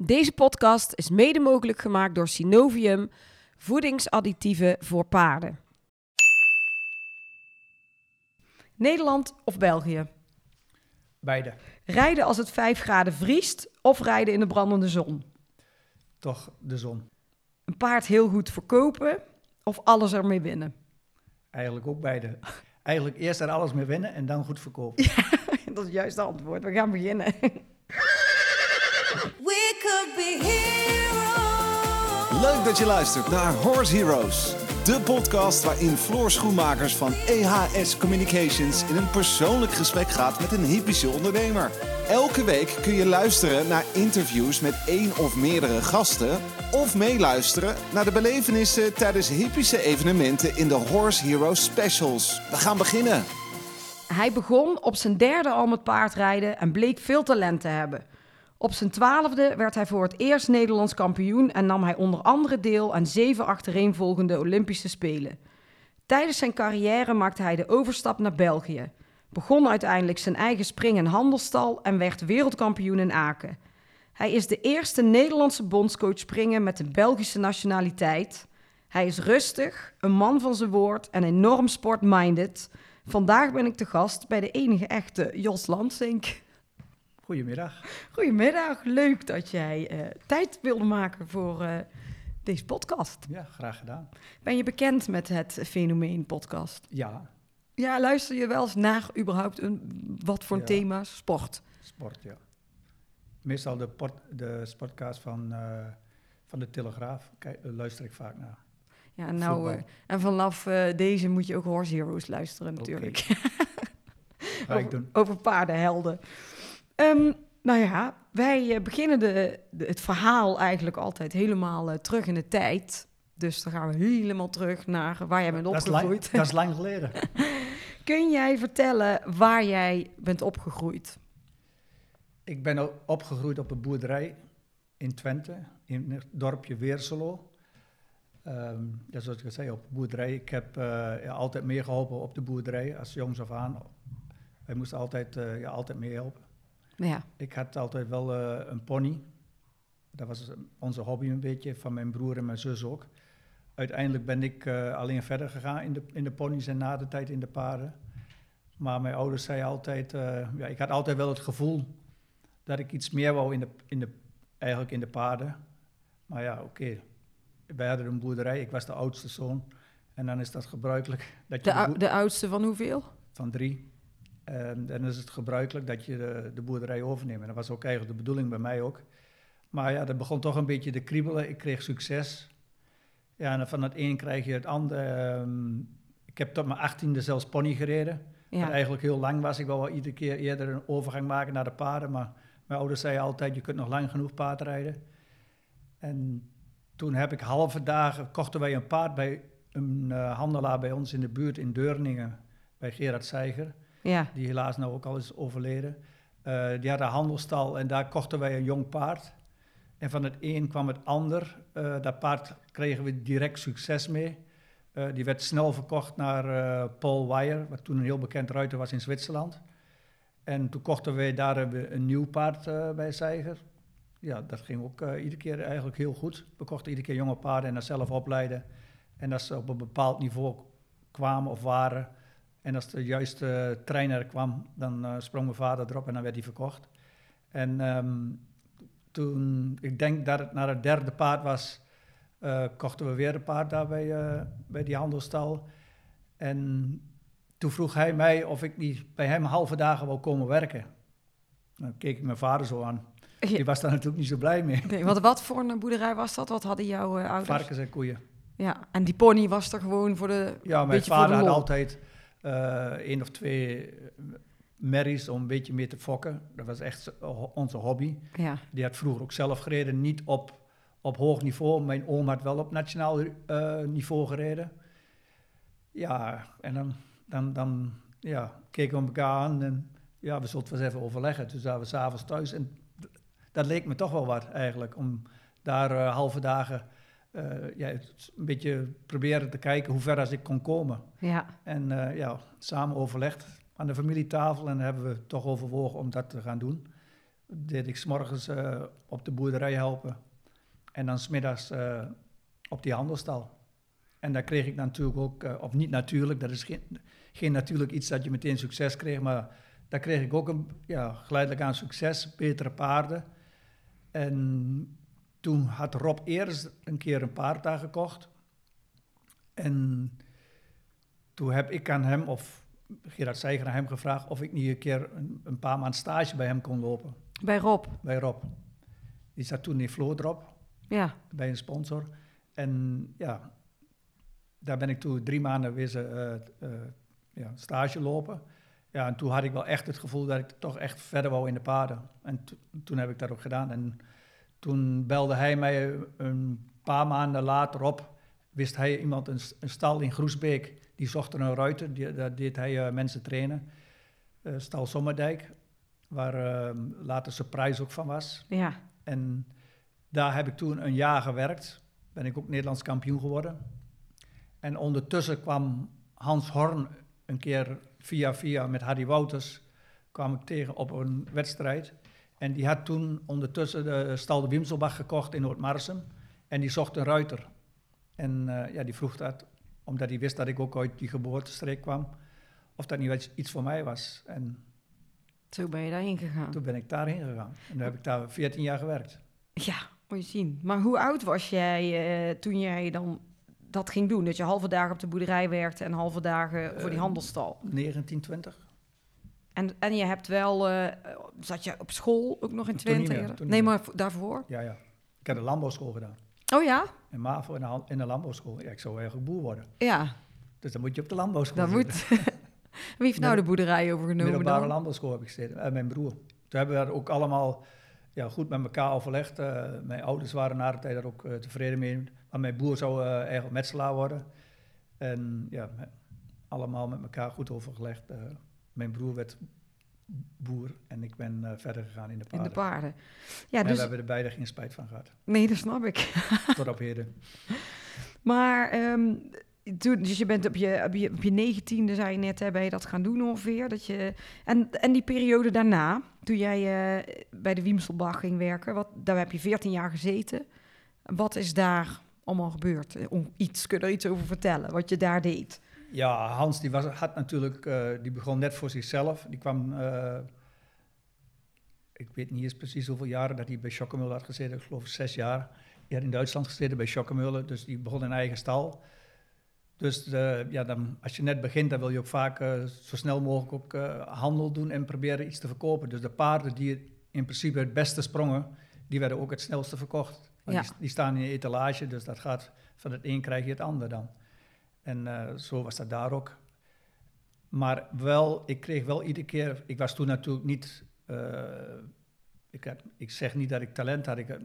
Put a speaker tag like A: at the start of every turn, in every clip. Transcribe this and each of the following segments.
A: Deze podcast is mede mogelijk gemaakt door Synovium, voedingsadditieven voor paarden. Nederland of België?
B: Beide.
A: Rijden als het 5 graden vriest of rijden in de brandende zon?
B: Toch de zon.
A: Een paard heel goed verkopen of alles ermee winnen?
B: Eigenlijk ook beide. Eigenlijk eerst er alles mee winnen en dan goed verkopen.
A: Dat is juist het antwoord. We gaan beginnen.
C: We could be heroes.
D: Leuk dat je luistert naar Horse Heroes. De podcast waarin Floor Schoenmakers van EHS Communications in een persoonlijk gesprek gaat met een hippische ondernemer. Elke week kun je luisteren naar interviews met één of meerdere gasten. Of meeluisteren naar de belevenissen tijdens hippische evenementen in de Horse Heroes Specials. We gaan beginnen.
A: Hij begon op zijn derde al met paardrijden en bleek veel talent te hebben. Op zijn twaalfde werd hij voor het eerst Nederlands kampioen en nam hij onder andere deel aan zeven achtereenvolgende Olympische Spelen. Tijdens zijn carrière maakte hij de overstap naar België. Begon uiteindelijk zijn eigen spring- en handelstal en werd wereldkampioen in Aken. Hij is de eerste Nederlandse bondscoach springen met een Belgische nationaliteit. Hij is rustig, een man van zijn woord en enorm sportminded. Vandaag ben ik te gast bij de enige echte Jos Lansink.
B: Goedemiddag.
A: Goedemiddag, leuk dat jij eh, tijd wilde maken voor eh, deze podcast.
B: Ja, graag gedaan.
A: Ben je bekend met het fenomeen podcast?
B: Ja,
A: Ja, luister je wel eens naar überhaupt een, wat voor
B: Ja.
A: thema's? Sport.
B: sport, ja. Meestal de, port, de sportcast van, eh, van de Telegraaf kijk, luister ik vaak naar.
A: Ja, nou, en vanaf deze moet je ook Horse Heroes luisteren natuurlijk.
B: Ga ik doen.
A: Over paardenhelden. Ehm, nou ja, wij eh, beginnen de, de- het verhaal eigenlijk altijd helemaal eh, terug in de tijd. Dus dan gaan we helemaal terug naar waar jij bent
B: Dat is, lang,
A: opgegroeid.
B: dat is lang geleden.
A: Kun jij vertellen waar jij bent opgegroeid?
B: ik ben opgegroeid op een boerderij in Twente, in het dorpje Weerselo. Ehm, ja, zoals ik al zei, op een boerderij. Ik heb eh, ja, altijd meegeholpen op de boerderij, als jongs af aan. Wij moesten altijd, ja, altijd meehelpen.
A: Ja,
B: Ik had altijd wel eh, een pony. Dat was onze hobby een beetje, van mijn broer en mijn zus ook. Uiteindelijk ben ik eh, alleen verder gegaan in de, in de ponies en na de tijd in de paarden. Maar mijn ouders zeiden altijd, eh, ja, ik had altijd wel het gevoel dat ik iets meer wou in de, in de, eigenlijk in de paarden. Maar ja, oké. Wij hadden een boerderij, ik was de oudste zoon. En dan is dat gebruikelijk dat je
A: de,
B: de
A: oudste van hoeveel?
B: van drie. En dan is het gebruikelijk dat je de, de boerderij overneemt. En dat was ook eigenlijk de bedoeling bij mij ook. Maar ja, dat begon toch een beetje te kriebelen. Ik kreeg succes. Ja, en van het een krijg je het ander. Ehm, ik heb tot mijn achttiende zelfs pony gereden. Wat
A: Ja.
B: eigenlijk heel lang was. Ik wou wel iedere keer eerder een overgang maken naar de paarden. Maar mijn ouders zeiden altijd, je kunt nog lang genoeg paardrijden. En toen heb ik halve dagen, kochten wij een paard bij een eh, handelaar bij ons in de buurt in Deurningen. Bij Gerard Seiger
A: ja.
B: die helaas nou ook al is overleden. Eh, die had een handelstal en daar kochten wij een jong paard. En van het een kwam het ander. Eh, dat paard kregen we direct succes mee. Eh, die werd snel verkocht naar Paul Wire, wat toen een heel bekend ruiter was in Zwitserland. En toen kochten wij daar een, nieuw paard bij Zeiger. Ja, dat ging ook iedere keer eigenlijk heel goed. We kochten iedere keer jonge paarden en dat zelf opleiden. En als ze op een bepaald niveau kwamen of waren, en als de juiste trainer kwam, dan eh, sprong mijn vader erop en dan werd hij verkocht. En ehm, toen, ik denk dat het naar het derde paard was, eh, kochten we weer een paard daar bij, eh, bij die handelstal. En toen vroeg hij mij of ik niet bij hem halve dagen wou komen werken. Dan keek ik mijn vader zo aan. Die was daar natuurlijk niet zo blij mee.
A: Nee, wat, wat voor een boerderij was dat? Wat hadden jouw ouders?
B: Varkens en koeien.
A: Ja, en die pony was er gewoon voor de...
B: Ja, mijn vader
A: de
B: had altijd één of twee eh, merries om een beetje mee te fokken. Dat was echt onze hobby.
A: Ja,
B: Die had vroeger ook zelf gereden, niet op, op hoog niveau. Mijn oom had wel op nationaal eh, niveau gereden. Ja, en dan, dan, dan ja, keken we elkaar aan en ja, we zullen het wel eens even overleggen. Toen zaten we s'avonds thuis en dat leek me toch wel wat eigenlijk, om daar eh, halve dagen eh, ja, het een beetje proberen te kijken hoe ver als ik kon komen.
A: ja.
B: En eh, ja, samen overlegd aan de familietafel en hebben we toch overwogen om dat te gaan doen. deed ik 's morgens eh, op de boerderij helpen. En dan smiddags eh op die handelstal. En daar kreeg ik natuurlijk ook, eh, of niet natuurlijk, dat is geen, geen natuurlijk iets dat je meteen succes kreeg, maar daar kreeg ik ook een, ja, geleidelijk aan succes, betere paarden. En toen had Rob eerst een keer een paard daar gekocht. En toen heb ik aan hem, of Gerard Seiger aan hem gevraagd, of ik niet een keer een, een paar maanden stage bij hem kon lopen,
A: Bij Rob.
B: bij Rob. Die zat toen in Floodrop
A: Ja.
B: bij een sponsor. En ja, daar ben ik toen drie maanden wezen eh, eh, ja, stage lopen. Ja, en toen had ik wel echt het gevoel dat ik toch echt verder wou in de paarden. En to- toen heb ik dat ook gedaan. En toen belde hij mij een paar maanden later op. Wist hij iemand, een, stal in Groesbeek, die zocht er een ruiter. Die, daar deed hij eh, mensen trainen. Eh, stal Sommerdijk, waar eh, later zijn prijs ook van was.
A: Ja.
B: En daar heb ik toen een jaar gewerkt. Ben ik ook Nederlands kampioen geworden. En ondertussen kwam Hans Horn een keer via via met Harry Wouters kwam ik tegen op een wedstrijd. En die had toen ondertussen de stal de Wimselbach gekocht in Noord-Marsum. En die zocht een ruiter. En eh, ja, die vroeg dat, omdat hij wist dat ik ook uit die geboortestreek kwam, of dat niet iets- iets voor mij was. En
A: Zo ben je daarheen gegaan.
B: toen ben ik daarheen gegaan. En toen heb ik daar 14 jaar gewerkt.
A: Ja, moet je zien. Maar hoe oud was jij eh, toen jij dan dat ging doen? Dat je halve dagen op de boerderij werkte en halve dagen voor die
B: Eh,
A: handelstal.
B: 1920.
A: En, en je hebt wel, eh, zat je op school ook nog in Twente? nee, maar daarvoor?
B: Ja, ja. Ik heb de landbouwschool gedaan.
A: Oh ja?
B: In MAVO in de, in de landbouwschool. Ja, ik zou eigenlijk boer worden.
A: Ja,
B: Dus dan moet je op de landbouwschool
A: dat moet. Wie heeft nou de boerderij overgenomen
B: Middelbare
A: dan?
B: landbouwschool heb ik gezeten. En mijn broer. Toen hebben we ook allemaal ja, goed met elkaar overlegd. Eh, mijn ouders waren na de tijd daar ook eh, tevreden mee. Maar mijn broer zou eh, eigenlijk metselaar worden. En ja, allemaal met elkaar goed overgelegd. Mijn broer werd boer en ik ben eh, verder gegaan in de
A: In
B: paarden.
A: de paarden. Ja,
B: En we
A: dus...
B: hebben er beide geen spijt van gehad.
A: Nee, dat snap ik.
B: Tot op heden.
A: Maar ehm, toen, dus je bent op je, op je, op je negentiende, zei je net, hè, ben je dat gaan doen ongeveer. Dat je, en, en die periode daarna, toen jij eh, bij de Wiemselbach ging werken, wat, daar heb je 14 jaar gezeten. Wat is daar allemaal gebeurd? Eh, om iets, kun je er iets over vertellen, wat je daar deed?
B: Ja, Hans die was, had natuurlijk, eh, die begon net voor zichzelf. Die kwam, eh, ik weet niet eens precies hoeveel jaren dat hij bij Schokkemullen had gezeten. Ik geloof zes jaar. Die had in Duitsland gezeten bij Schokkemullen, dus die begon in eigen stal. Dus eh, ja, dan, als je net begint, dan wil je ook vaak zo snel mogelijk ook handel doen en proberen iets te verkopen. Dus de paarden die in principe het beste sprongen, die werden ook het snelste verkocht.
A: Ja.
B: die, die staan in een etalage, dus dat gaat van het een krijg je het ander dan. En eh, zo was dat daar ook. Maar wel, ik kreeg wel iedere keer. Ik was toen natuurlijk niet. eh, ik, had, ik zeg niet dat ik talent had. Ik had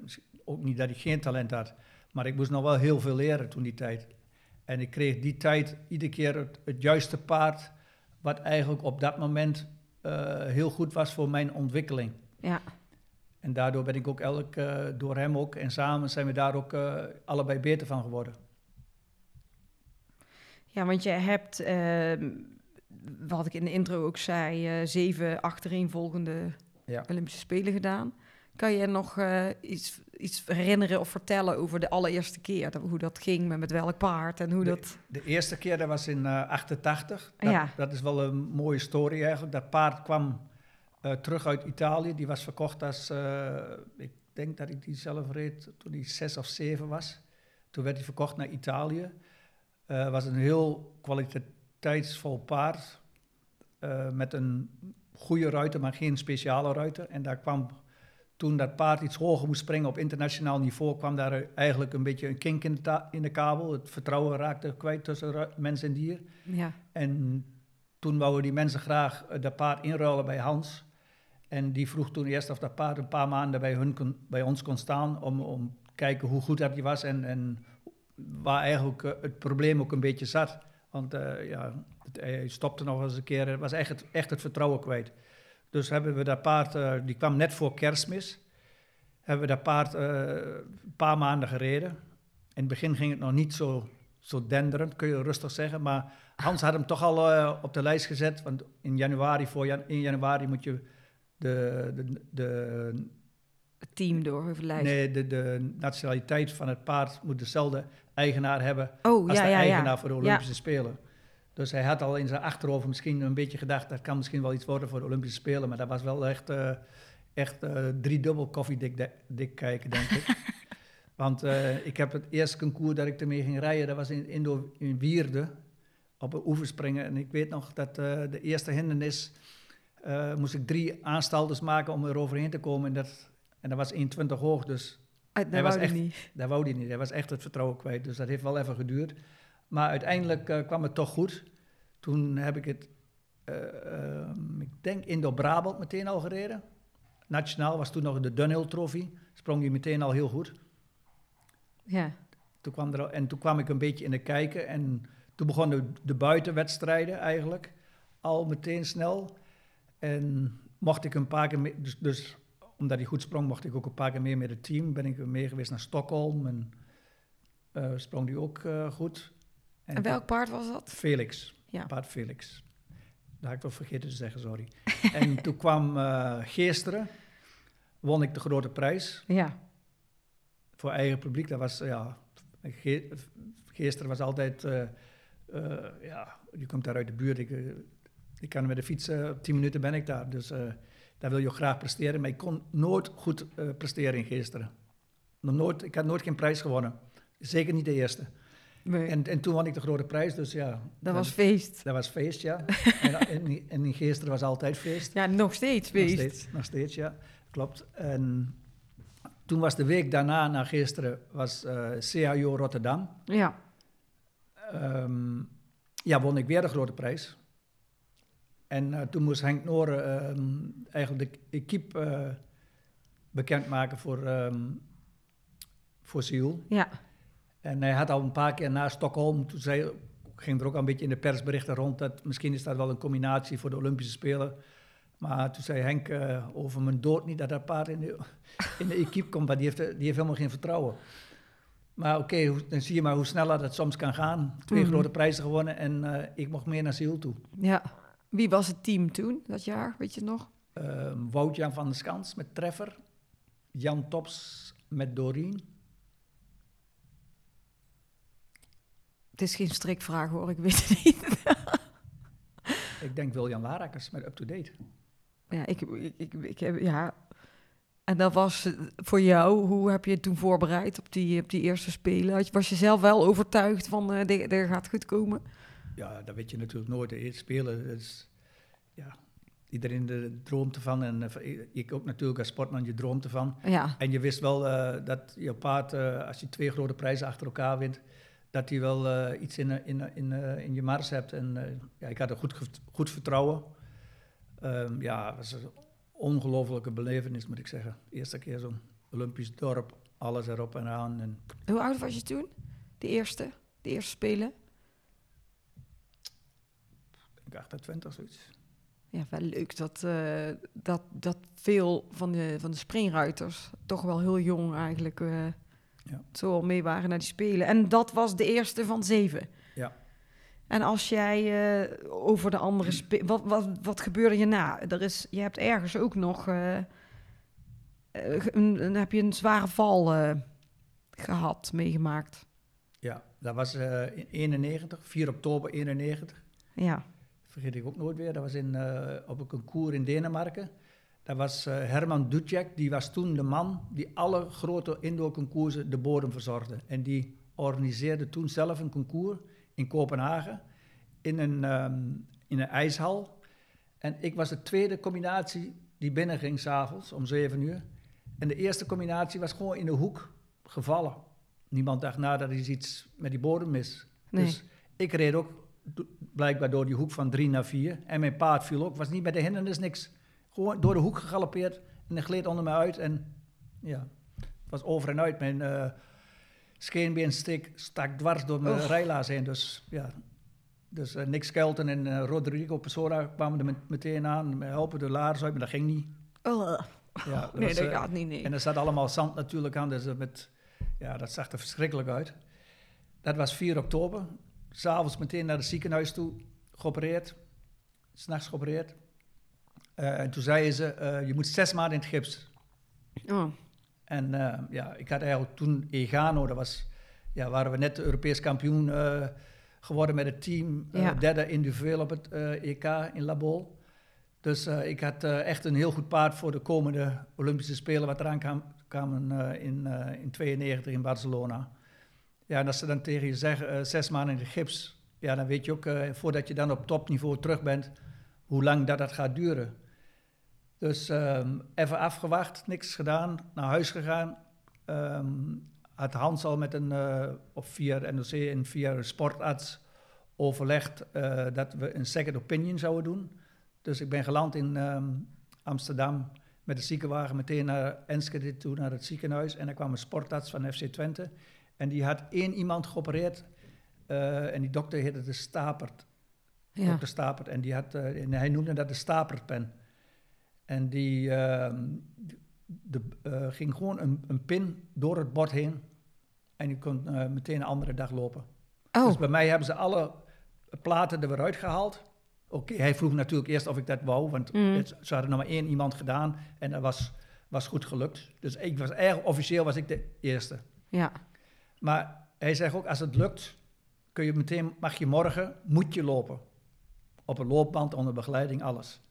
B: ook niet dat ik geen talent had. Maar ik moest nog wel heel veel leren toen die tijd. En ik kreeg die tijd iedere keer het, het juiste paard. Wat eigenlijk op dat moment eh, heel goed was voor mijn ontwikkeling.
A: Ja,
B: En daardoor ben ik ook elk, eh, door hem ook. En samen zijn we daar ook allebei beter van geworden.
A: Ja want je hebt, ehm, wat ik in de intro ook zei, eh, zeven achtereenvolgende
B: Ja.
A: Olympische Spelen gedaan. Kan je nog eh, iets, iets herinneren of vertellen over de allereerste keer? Dat- hoe dat ging, met, met welk paard en hoe
B: De-
A: dat...
B: De eerste keer, dat was in eh 88. Dat,
A: Ja.
B: dat is wel een mooie story eigenlijk. Dat paard kwam eh, terug uit Italië. Die was verkocht als, eh, ik denk dat ik die zelf reed toen hij zes of zeven was. Toen werd hij verkocht naar Italië. Het was een heel kwaliteitsvol paard. eh, met een goede ruiter, maar geen speciale ruiter. En daar kwam, toen dat paard iets hoger moest springen op internationaal niveau, kwam daar eigenlijk een beetje een kink in de, ta- in de kabel. Het vertrouwen raakte kwijt tussen mens en dier.
A: Ja,
B: En toen wouden die mensen graag eh, dat paard inruilen bij Hans. En die vroeg toen eerst of dat paard een paar maanden bij, hun kon, bij ons kon staan om, om te kijken hoe goed dat die was en, en waar eigenlijk eh, het probleem ook een beetje zat. Want eh, ja, het, hij stopte nog eens een keer, het was echt het, echt het vertrouwen kwijt. Dus hebben we dat paard, eh, die kwam net voor kerstmis, hebben we dat paard eh, een paar maanden gereden. In het begin ging het nog niet zo, zo denderend, kun je rustig zeggen, maar Hans had hem toch al eh, op de lijst gezet, want in januari, voor 1 januari moet je de, de, de,
A: team door
B: nee, de, de nationaliteit van het paard moet dezelfde eigenaar hebben
A: Oh,
B: als
A: ja,
B: de
A: ja,
B: eigenaar
A: ja.
B: voor de. Olympische Spelen. Dus hij had al in zijn achterhoofd misschien een beetje gedacht, dat kan misschien wel iets worden voor de Olympische Spelen. Maar dat was wel echt, eh echt eh driedubbel koffiedik de- dik kijken, denk ik. Want eh, ik heb het eerste concours dat ik ermee ging rijden, dat was in, Indo, in Wierde, op een oeverspringen. En ik weet nog dat de eerste hindernis, moest ik drie aanstaltes maken om er overheen te komen. En dat, en dat was 1,20 hoog, dus
A: Ah, dat
B: Hij was
A: wou die
B: echt-
A: niet.
B: dat wou hij niet. Hij was echt het vertrouwen kwijt. Dus dat heeft wel even geduurd. Maar uiteindelijk eh, kwam het toch goed. Toen heb ik het, eh, ehm, ik denk Indo-Brabant meteen al gereden. Nationaal was toen nog de Dunhill Trophy. Sprong hij meteen al heel goed.
A: Ja.
B: Toen kwam er, en toen kwam ik een beetje in de kijken. En toen begonnen de buitenwedstrijden eigenlijk al meteen snel. En mocht ik een paar keer mee, dus, dus omdat hij goed sprong, mocht ik ook een paar keer mee met het team. Ben ik mee geweest naar Stockholm en eh, sprong die ook eh, goed.
A: En welk paard was dat?
B: Felix,
A: Ja.
B: paard Felix. Dat had ik toch vergeten te zeggen, sorry. en toen kwam eh Geesteren, won ik de grote prijs
A: Ja.
B: voor eigen publiek. Dat was, ja, ge, Geesteren was altijd, ja, je komt daar uit de buurt. Ik, ik kan met de fiets, 10 minuten ben ik daar. Dus daar wil je ook graag presteren. Maar ik kon nooit goed eh, presteren in Geesteren. Nog nooit, ik had nooit geen prijs gewonnen. Zeker niet de eerste.
A: Nee.
B: En, en toen won ik de grote prijs, dus ja.
A: dat was feest.
B: Dat was feest, ja. en, en, en in Geesteren was altijd feest.
A: Ja, nog steeds
B: Nog
A: feest.
B: steeds, nog steeds, ja. Klopt. En toen was de week daarna naar gisteren was CAO Rotterdam.
A: Ja.
B: Ehm, ja, won ik weer de grote prijs. En eh, toen moest Henk Noren ehm, eigenlijk de equipe eh, bekendmaken voor, ehm voor Seoul.
A: Ja.
B: En hij had al een paar keer na Stockholm, toen zei, ging er ook al een beetje in de persberichten rond dat misschien is dat wel een combinatie voor de Olympische Spelen. Maar toen zei Henk eh, over mijn dood niet dat dat paard in de, in de equipe komt, want die heeft, die heeft helemaal geen vertrouwen. Maar oké, dan zie je maar hoe sneller dat soms kan gaan. Twee
A: Mhm.
B: grote prijzen gewonnen en ik mocht meer naar Seoul toe.
A: Ja. Wie was het team toen, dat jaar? Weet je nog?
B: Ehm Wout-Jan van der Skans met Treffer, Jan Tops met Doreen.
A: Het is geen strikvraag hoor, ik weet het niet.
B: Ik denk Wiljan Larakers met Up To Date.
A: Ja, ik, ik, ik, ik heb, ja. En dat was eh, voor jou, hoe heb je het toen voorbereid op die, op die eerste spelen? Was je zelf wel overtuigd van, eh dit, dit gaat goed komen?
B: Ja, dat weet je natuurlijk nooit. Eerst spelen, is, ja, iedereen eh, droomt ervan. En eh, ik ook natuurlijk als sportman, je droomt ervan.
A: Ja,
B: En je wist wel eh, dat je paard, eh, als je twee grote prijzen achter elkaar wint, dat hij wel iets in, in, in, in je mars hebt. En ja, ik had er goed, goed vertrouwen. Ehm, ja, het was een ongelofelijke belevenis, moet ik zeggen. Eerste keer zo'n Olympisch dorp, alles erop en aan. En
A: hoe oud was je toen? De eerste? De eerste spelen?
B: Ik denk 28, zoiets.
A: Ja, wel leuk dat, eh, dat, dat veel van de, van de springruiters toch wel heel jong eigenlijk eh,
B: Ja.
A: zo al mee waren naar die spelen. En dat was de eerste van zeven.
B: Ja.
A: En als jij eh, over de andere spe- wat, wat, wat gebeurde je na? Er is, je hebt ergens ook nog een, een- heb je een zware val eh, gehad, meegemaakt.
B: Ja, dat was in 91, 4 oktober 91.
A: Ja,
B: vergeet ik ook nooit weer. Dat was in, eh, op een concours in Denemarken. Dat was eh, Herman Dutjek, die was toen de man die alle grote indoor-concoursen de bodem verzorgde. En die organiseerde toen zelf een concours in Kopenhagen in een, ehm, in een ijshal. En ik was de tweede combinatie die binnenging s'avonds om 7 uur. En de eerste combinatie was gewoon in de hoek gevallen. Niemand dacht na dat er is iets met die bodem mis.
A: Nee.
B: Dus ik reed ook blijkbaar door die hoek van 3 naar 4. En mijn paard viel ook. Was niet met de hindernis niks. Gewoon door de hoek gegalopeerd. En hij gleed onder me uit. En ja, het was over en uit. Mijn eh scheenbeen stik, stak dwars door mijn
A: Oef.
B: rijlaars heen. Dus ja, dus eh, Nick Skelton en eh, Rodrigo Pessoa kwamen er met- meteen aan. Me helpen de laars uit, maar dat ging niet.
A: Oh,
B: Ja, dat
A: nee,
B: was,
A: dat
B: eh,
A: gaat niet, nee.
B: en er zat allemaal zand natuurlijk aan, dus dat met, ja, dat zag er verschrikkelijk uit. Dat was 4 oktober. S'avonds meteen naar het ziekenhuis toe, geopereerd. S'nachts geopereerd. Eh, en toen zeiden ze, eh, je moet zes maanden in het gips.
A: Oh.
B: En eh, ja, ik had eigenlijk toen Egano, dat was, ja, waren we net Europees kampioen geworden met het team.
A: Ja.
B: derde individueel op het EK in Labol. Dus ik had echt een heel goed paard voor de komende Olympische Spelen, wat eraan kwam, kwamen in, eh in 92 in Barcelona. Ja, en als ze dan tegen je zeggen, eh, zes maanden in de gips, ja, dan weet je ook, eh, voordat je dan op topniveau terug bent, hoe lang dat, dat gaat duren. Dus ehm, even afgewacht, niks gedaan, naar huis gegaan. Ehm, had Hans al met een, eh, of via NOC en via een sportarts overlegd dat we een second opinion zouden doen. Dus ik ben geland in ehm, Amsterdam met de ziekenwagen meteen naar Enschede toe, naar het ziekenhuis. En daar kwam een sportarts van FC Twente. En die had één iemand geopereerd. eh, en die dokter heette de Stapert.
A: Ja.
B: Dr. Stapert. En, die had, eh, en hij noemde dat de Stapertpen. En die ehm, de, eh, ging gewoon een, een pin door het bord heen. En die kon meteen een andere dag lopen.
A: Oh,
B: Dus bij mij hebben ze alle platen er weer uitgehaald. Oké, hij vroeg natuurlijk eerst of ik dat wou, want
A: Mm.
B: het- ze hadden nog maar één iemand gedaan en dat was, was goed gelukt. Dus ik was eigenlijk officieel was ik de eerste.
A: ja.
B: Maar hij zegt ook, als het lukt, kun je meteen, mag je morgen, moet je lopen. Op een loopband, onder begeleiding, alles.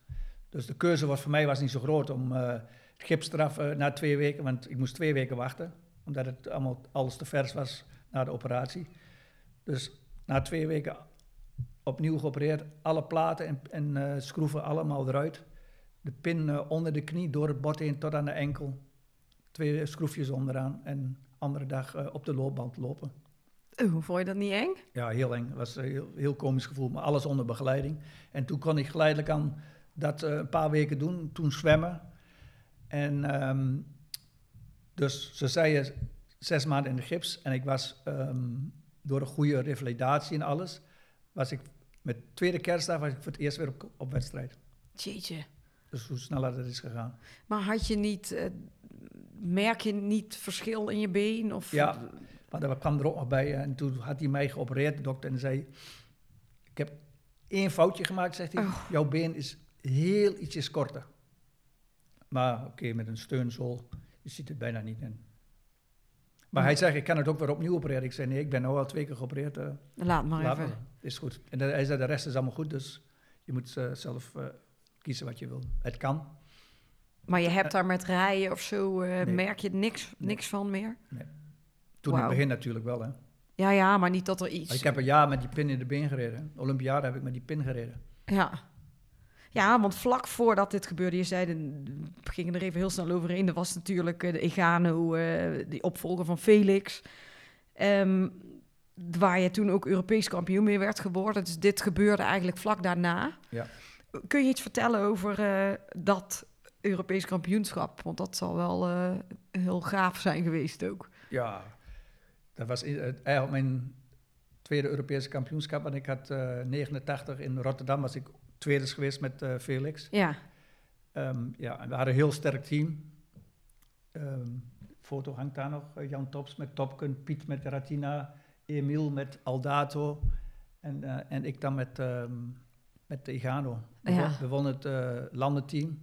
B: Dus de keuze was voor mij was niet zo groot om eh, het gips eraf eh, na twee weken, want ik moest twee weken wachten, omdat het allemaal alles te vers was na de operatie. Dus na twee weken opnieuw geopereerd, alle platen en, en eh, schroeven allemaal eruit. De pin onder de knie, door het bot heen tot aan de enkel. Twee schroefjes onderaan en andere dag eh, op de loopband lopen.
A: Oh, vond je dat niet eng?
B: Ja, heel eng. Het was een heel, heel komisch gevoel, maar alles onder begeleiding. En toen kon ik geleidelijk aan dat eh, een paar weken doen, toen zwemmen. En ehm, dus ze zeiden zes maanden in de gips. En ik was ehm, door een goede revalidatie en alles, was ik met tweede kerstdag was ik voor het eerst weer op, op wedstrijd.
A: Jeetje.
B: Dus hoe sneller dat is gegaan.
A: Maar had je niet, eh, merk je niet verschil in je been? Of,
B: Ja. Maar dat kwam er ook nog bij. En toen had hij mij geopereerd, de dokter, en zei... Ik heb één foutje gemaakt, zegt hij.
A: Oh.
B: Jouw been is heel ietsjes korter. Maar oké, met een steunzool, je ziet het bijna niet in. Maar hij zegt, ik kan het ook weer opnieuw opereren. Ik zei, nee, ik ben nu al twee keer geopereerd. eh,
A: Laat maar
B: laat
A: even.
B: maar. Is goed. En hij zei, de rest is allemaal goed, dus je moet eh, zelf eh, kiezen wat je wil. Het kan.
A: Maar je hebt daar met rijden of zo, eh,
B: Nee.
A: merk je niks, niks van meer?
B: Toen in
A: Wauw.
B: het begin natuurlijk wel, hè.
A: Ja, ja, maar niet dat er iets...
B: Maar ik heb een jaar met die pin in de been gereden. Olympiade heb ik met die pin gereden.
A: Ja. Ja, want vlak voordat dit gebeurde, je zei, we gingen er even heel snel overheen. Er was natuurlijk eh, de Egano, eh, die opvolger van Felix. Ehm, waar je toen ook Europees kampioen mee werd geworden. Dus dit gebeurde eigenlijk vlak daarna.
B: Ja.
A: Kun je iets vertellen over eh, dat Europees kampioenschap? Want dat zal wel eh, heel gaaf zijn geweest ook.
B: Ja, dat was het- eigenlijk mijn tweede Europese kampioenschap. En ik had eh 89 in Rotterdam, was ik tweede geweest met eh, Felix.
A: Ja,
B: Ehm, ja, en we hadden een heel sterk team. Ehm, foto hangt daar nog. eh, Jan Tops met Topken, Piet met Ratina, Emiel met Aldato. En, eh, en ik dan met, ehm met Egano. We,
A: Ja.
B: won- we wonnen het eh, landenteam.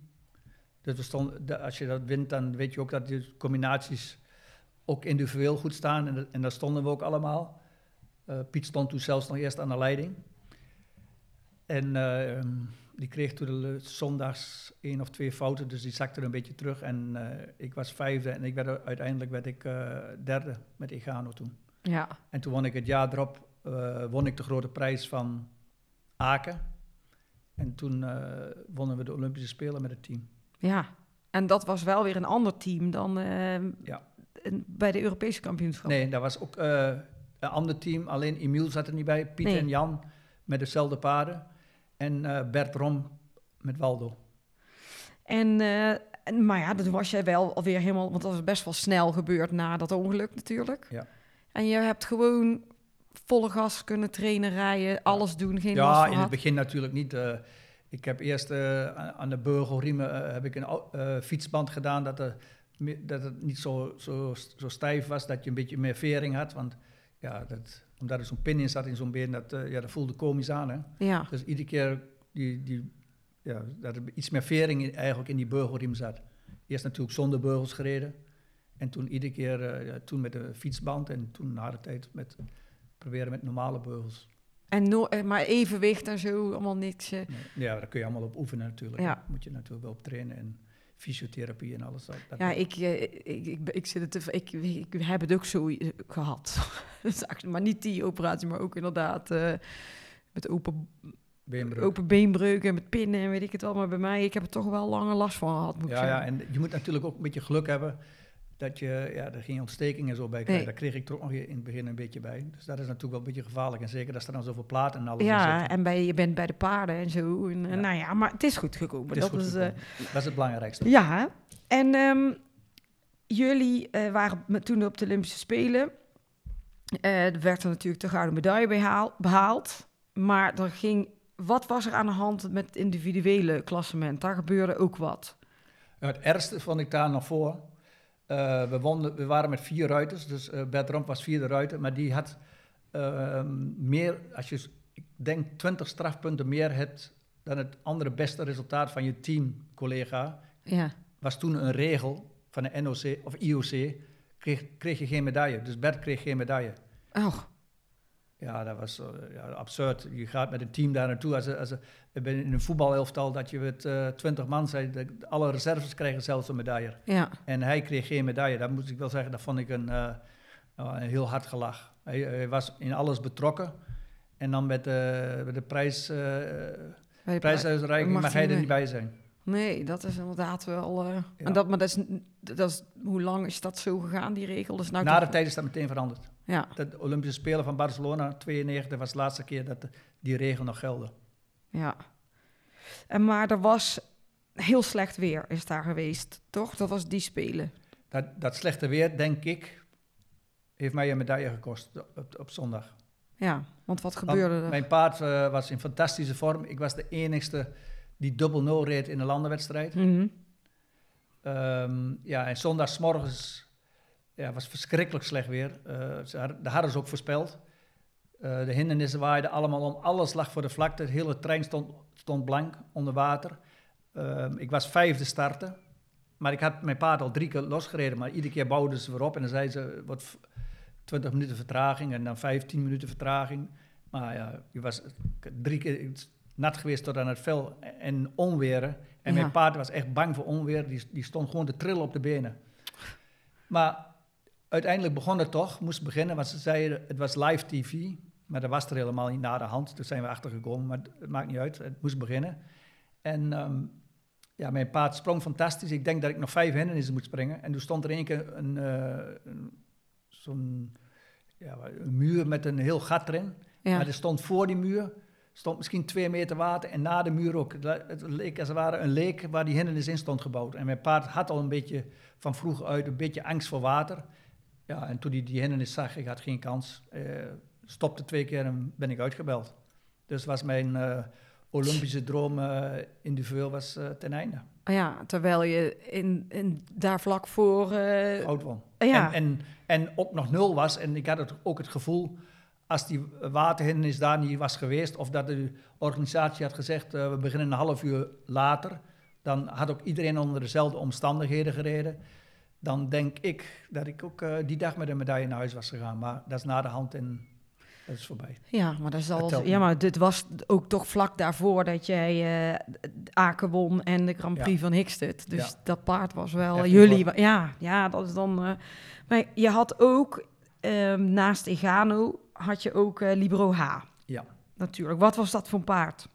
B: Dus we stonden, de- als je dat wint, dan weet je ook dat die combinaties ook individueel goed staan. En, en daar stonden we ook allemaal. Eh, Piet stond toen zelfs nog eerst aan de leiding. En eh, ehm, die kreeg toen de zondags één of twee fouten, dus die zakte een beetje terug. En eh, ik was vijfde en ik werd, er- uiteindelijk werd ik eh, derde met Egano toen.
A: ja.
B: En toen won ik het jaar erop, won ik de grote prijs van Aken. En toen wonnen we de Olympische Spelen met het team.
A: Ja, en dat was wel weer een ander team dan ehm,
B: Ja.
A: bij de Europese kampioenschap.
B: Nee, dat was ook eh, een ander team. Alleen Emiel zat er niet bij. Piet
A: Nee.
B: en Jan met dezelfde paarden. En eh, Bert Rom met Waldo.
A: En, eh, en, maar ja, toen was jij wel alweer helemaal, want dat was best wel snel gebeurd na dat ongeluk natuurlijk.
B: Ja.
A: En je hebt gewoon volle gas kunnen trainen, rijden, alles doen, geen last
B: Ja, in het begin natuurlijk niet. Ik heb eerst eh, aan- de burgelriemen eh, heb ik een eh, fietsband gedaan dat, er, dat het niet zo, zo, zo stijf was, dat je een beetje meer vering had. Want ja, dat, omdat er zo'n pin in zat in zo'n been, dat, ja, dat voelde komisch aan. Hè?
A: Ja,
B: Dus iedere keer die, die ja, dat er iets meer vering in- eigenlijk in die beugelriem zat. Eerst natuurlijk zonder beugels gereden. En toen iedere keer, ja, toen met de fietsband en toen na de tijd met, proberen met normale beugels.
A: En no eh, maar evenwicht en zo, allemaal niks. eh.
B: Ja, daar kun je allemaal op oefenen natuurlijk.
A: Ja.
B: Daar moet je natuurlijk wel op trainen en fysiotherapie en alles. Dat, dat-
A: Ja, ik, eh, ik, ik, ik, zit het te, ik, ik heb het ook zo eh, gehad. Maar niet die operatie, maar ook inderdaad met open,
B: beenbreuk.
A: open beenbreuken en met pinnen en weet ik het wel. Maar bij mij, ik heb er toch wel lange last van gehad, moet
B: Ja, ja, en je moet natuurlijk ook een beetje geluk hebben dat je ja, er geen ontsteking en zo bij krijgt.
A: Nee.
B: Daar kreeg ik toch nog in het begin een beetje bij. Dus dat is natuurlijk wel een beetje gevaarlijk. En zeker als er dan zoveel platen en alles in
A: Ja,
B: zitten.
A: en bij, je bent bij de paarden en zo. En,
B: Ja.
A: Nou ja, maar het is goed gekomen.
B: Het is
A: dat
B: goed
A: is, eh,
B: dat is het belangrijkste.
A: Ja, en ehm, jullie eh, waren toen op de Olympische Spelen. Eh, er werd er natuurlijk de gouden medaille behaal- behaald. Maar er ging, wat was er aan de hand met het individuele klassement? Daar gebeurde ook wat.
B: Ja, het ergste vond ik daar nog voor. Eh, we, wonnen, we waren met vier ruiters, dus eh Bert Romp was vierde ruiter, maar die had ehm, meer, als je, ik denk 20 strafpunten meer hebt dan het andere beste resultaat van je teamcollega,
A: Ja.
B: was toen een regel van de NOC of IOC, kreeg, kreeg je geen medaille. Dus Bert kreeg geen medaille.
A: Oh,
B: Ja, dat was eh, ja, absurd. Je gaat met een team daar naartoe. Als, als, in een voetbalelftal dat je met eh 20 man zei, alle reserves krijgen zelfs een medaille.
A: ja.
B: En hij kreeg geen medaille. Dat moet ik wel zeggen, dat vond ik een, eh, een heel hard gelach. Hij, hij was in alles betrokken. En dan met de, met de prijs,
A: Bij de
B: prijsuitreiking
A: mag
B: mag
A: hij
B: er
A: niet
B: niet bij zijn.
A: Nee, dat is inderdaad wel...
B: Ja.
A: en dat, maar dat is, dat is... Hoe lang is dat zo gegaan, die regel? Is nou
B: Na de tijd is dat meteen veranderd.
A: Ja,
B: De Olympische Spelen van Barcelona, 92, was de laatste keer dat de- die regel nog geldde.
A: ja. En maar er was heel slecht weer is daar geweest, toch? Dat was die Spelen.
B: Dat, dat slechte weer, denk ik, heeft mij een medaille gekost op, op zondag.
A: Ja, want wat
B: Want
A: gebeurde er?
B: Mijn paard eh, was in fantastische vorm. Ik was de enigste die dubbel nul reed in een landenwedstrijd.
A: Mhm.
B: Ehm, ja, en zondagsmorgens ja, was verschrikkelijk slecht weer. Eh, ze hadden, ze ook voorspeld. Eh, de hindernissen waaiden allemaal om. Alles lag voor de vlakte. De hele trein stond, stond blank onder water. Ehm, ik was vijfde starten. Maar ik had mijn paard al drie keer losgereden. Maar iedere keer bouwden ze weer op. En dan zeiden ze, wat v- 20 minuten vertraging. En dan 15 minuten vertraging. Maar ja, je was drie keer nat geweest tot aan het vel. En onweren. En
A: Ja.
B: mijn paard was echt bang voor onweer. Die, die stond gewoon te trillen op de benen. Maar uiteindelijk begon het toch, moest beginnen, want ze zeiden het was live tv, maar dat was er helemaal niet na de hand. Toen zijn we achtergekomen, maar het maakt niet uit, het moest beginnen. En ehm, ja, mijn paard sprong fantastisch. Ik denk dat ik nog vijf hindernissen moet springen. En toen stond er één keer een, eh, een- zo'n ja, een muur met een heel gat erin.
A: Ja.
B: Maar er stond voor die muur, stond misschien twee meter water en na de muur ook. Het het leek als het ware een leek waar die hindernis in stond gebouwd. En mijn paard had al een beetje van vroeg uit een beetje angst voor water. Ja, en toen hij die hindernis zag, ik had geen kans, eh, stopte twee keer en ben ik uitgebeld. Dus was mijn eh, Olympische droom eh individueel was ten einde.
A: ja, terwijl je in, in, daar vlak voor...
B: Oud won.
A: ja.
B: En, en, en ook nog nul was. En ik had het, ook het gevoel, als die waterhindernis daar niet was geweest, of dat de organisatie had gezegd, we beginnen een half uur later, dan had ook iedereen onder dezelfde omstandigheden gereden. Dan denk ik dat ik ook eh, die dag met een medaille naar huis was gegaan. Maar dat is na de hand en dat is voorbij.
A: Ja, maar dat is al. Ja, maar dit was ook toch vlak daarvoor dat jij eh Aken won en de Grand Prix
B: Ja.
A: van Hickstedt. Dus
B: Ja.
A: dat paard was wel
B: Echt
A: jullie. Ja, ja, dat is dan. eh, maar je had ook ehm, naast Egano had je ook eh, Libro H.
B: Ja.
A: Natuurlijk. Wat was dat voor een paard?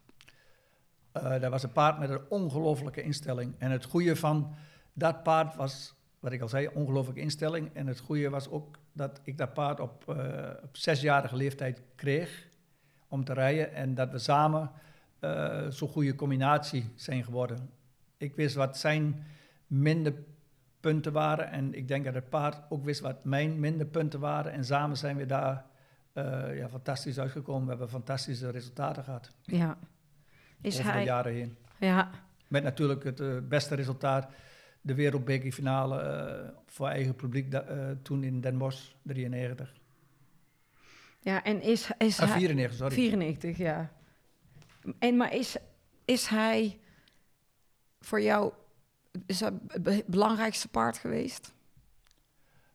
B: Dat was een paard met een ongelofelijke instelling. En het goede van dat paard was, wat ik al zei, ongelofelijke instelling. En het goede was ook dat ik dat paard op, eh, op zesjarige leeftijd kreeg om te rijden. En dat we samen eh, zo'n goede combinatie zijn geworden. Ik wist wat zijn minder punten waren. En ik denk dat het paard ook wist wat mijn minder punten waren. En samen zijn we daar eh, ja, fantastisch uitgekomen. We hebben fantastische resultaten gehad
A: Ja. Is
B: over de jaren heen.
A: Ja.
B: Met natuurlijk het beste resultaat, de wereldbekerfinale eh voor eigen publiek da- eh, toen in Den Bosch, 93.
A: ja, en is, is
B: Ah,
A: hij.
B: 94, sorry.
A: 94, ja. En maar is, is hij voor jou is dat het be- belangrijkste paard geweest?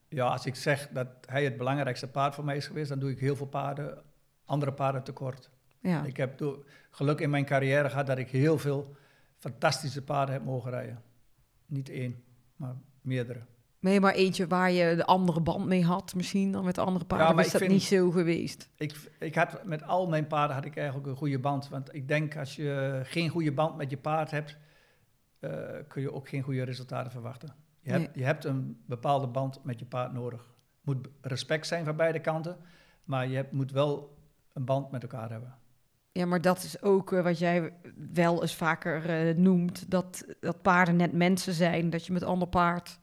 B: Ja, als ik zeg dat hij het belangrijkste paard voor mij is geweest, dan doe ik heel veel paarden, andere paarden tekort.
A: Ja.
B: Ik heb door, geluk in mijn carrière gehad dat ik heel veel fantastische paarden heb mogen rijden. Niet één, maar meerdere.
A: Je maar eentje waar je de andere band mee had, misschien dan met de andere paarden?
B: maar
A: is dat
B: vind-
A: niet zo geweest?
B: Ik, ik had, met al mijn paarden had ik eigenlijk een goede band. Want ik denk als je geen goede band met je paard hebt, eh, kun je ook geen goede resultaten verwachten. Je hebt, je hebt een bepaalde band met je paard nodig. moet respect zijn van beide kanten, maar je hebt, moet wel een band met elkaar hebben.
A: Ja, maar dat is ook eh, wat jij wel eens vaker eh, noemt. Dat, dat paarden net mensen zijn. Dat je met ander paard,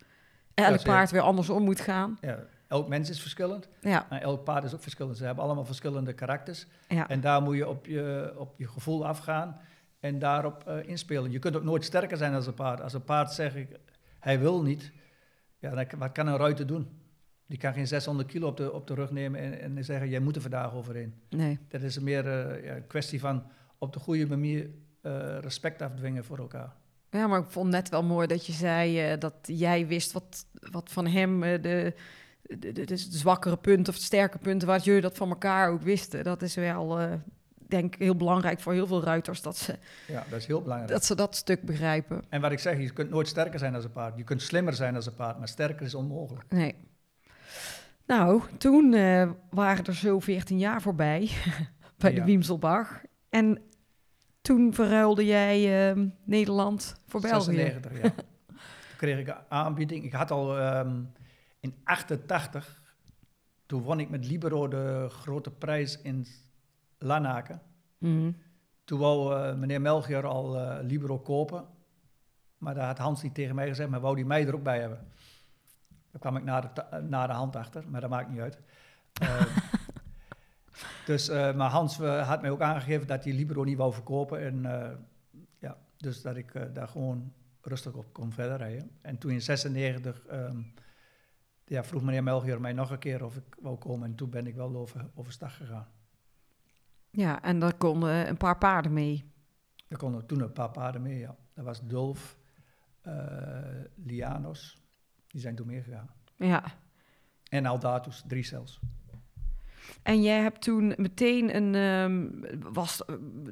A: elk paard weer andersom moet gaan.
B: Ja, elk mens is verschillend,
A: Ja,
B: maar elk paard is ook verschillend. Ze hebben allemaal verschillende karakters.
A: ja.
B: En daar moet je op je, op je gevoel afgaan en daarop eh, inspelen. Je kunt ook nooit sterker zijn als een paard. Als een paard zegt, hij wil niet, ja, dan, wat kan een ruiter doen? Die kan geen 600 kilo op de, op de rug nemen en, en zeggen, jij moet er vandaag overheen.
A: nee.
B: Dat is meer eh, ja, een kwestie van op de goede manier eh, respect afdwingen voor elkaar.
A: Ja, maar ik vond net wel mooi dat je zei eh, dat jij wist wat, wat van hem de, de, de, de zwakkere punten of de sterke punten, waar jullie dat van elkaar ook wisten. Dat is wel, denk ik, heel belangrijk voor heel veel ruiters, dat ze
B: Ja, dat is heel belangrijk.
A: dat, ze dat stuk begrijpen.
B: En wat ik zeg, je kunt nooit sterker zijn als een paard. Je kunt slimmer zijn als een paard, maar sterker is onmogelijk.
A: Nee. Nou, toen eh, waren er zo 14 jaar voorbij bij de. Wiemselbach. En toen verruilde jij eh, Nederland voor België.
B: 96, ja. Toen kreeg ik een aanbieding. Ik had al ehm, in 88, toen won ik met Libero de grote prijs in Lanaken.
A: Mhm.
B: Toen wou eh, meneer Melchior al eh, Libero kopen. Maar daar had Hans niet tegen mij gezegd, maar wou die mij er ook bij hebben. Daar kwam ik na de, ta- na de hand achter, maar dat maakt niet uit. Eh, dus, eh, maar Hans eh, had mij ook aangegeven dat hij Libero niet wou verkopen. En eh, ja, dus dat ik daar gewoon rustig op kon verder rijden. En toen in 96 ehm, ja, vroeg meneer Melchior mij nog een keer of ik wou komen. En toen ben ik wel over, overstag gegaan.
A: Ja, en daar konden een paar paarden mee.
B: Er konden toen een paar paarden mee, ja. Dat was Dulf, eh, Lianos, die zijn toen meegegaan.
A: Ja.
B: En Aldatus, drie zelfs.
A: En jij hebt toen meteen een... ehm, was,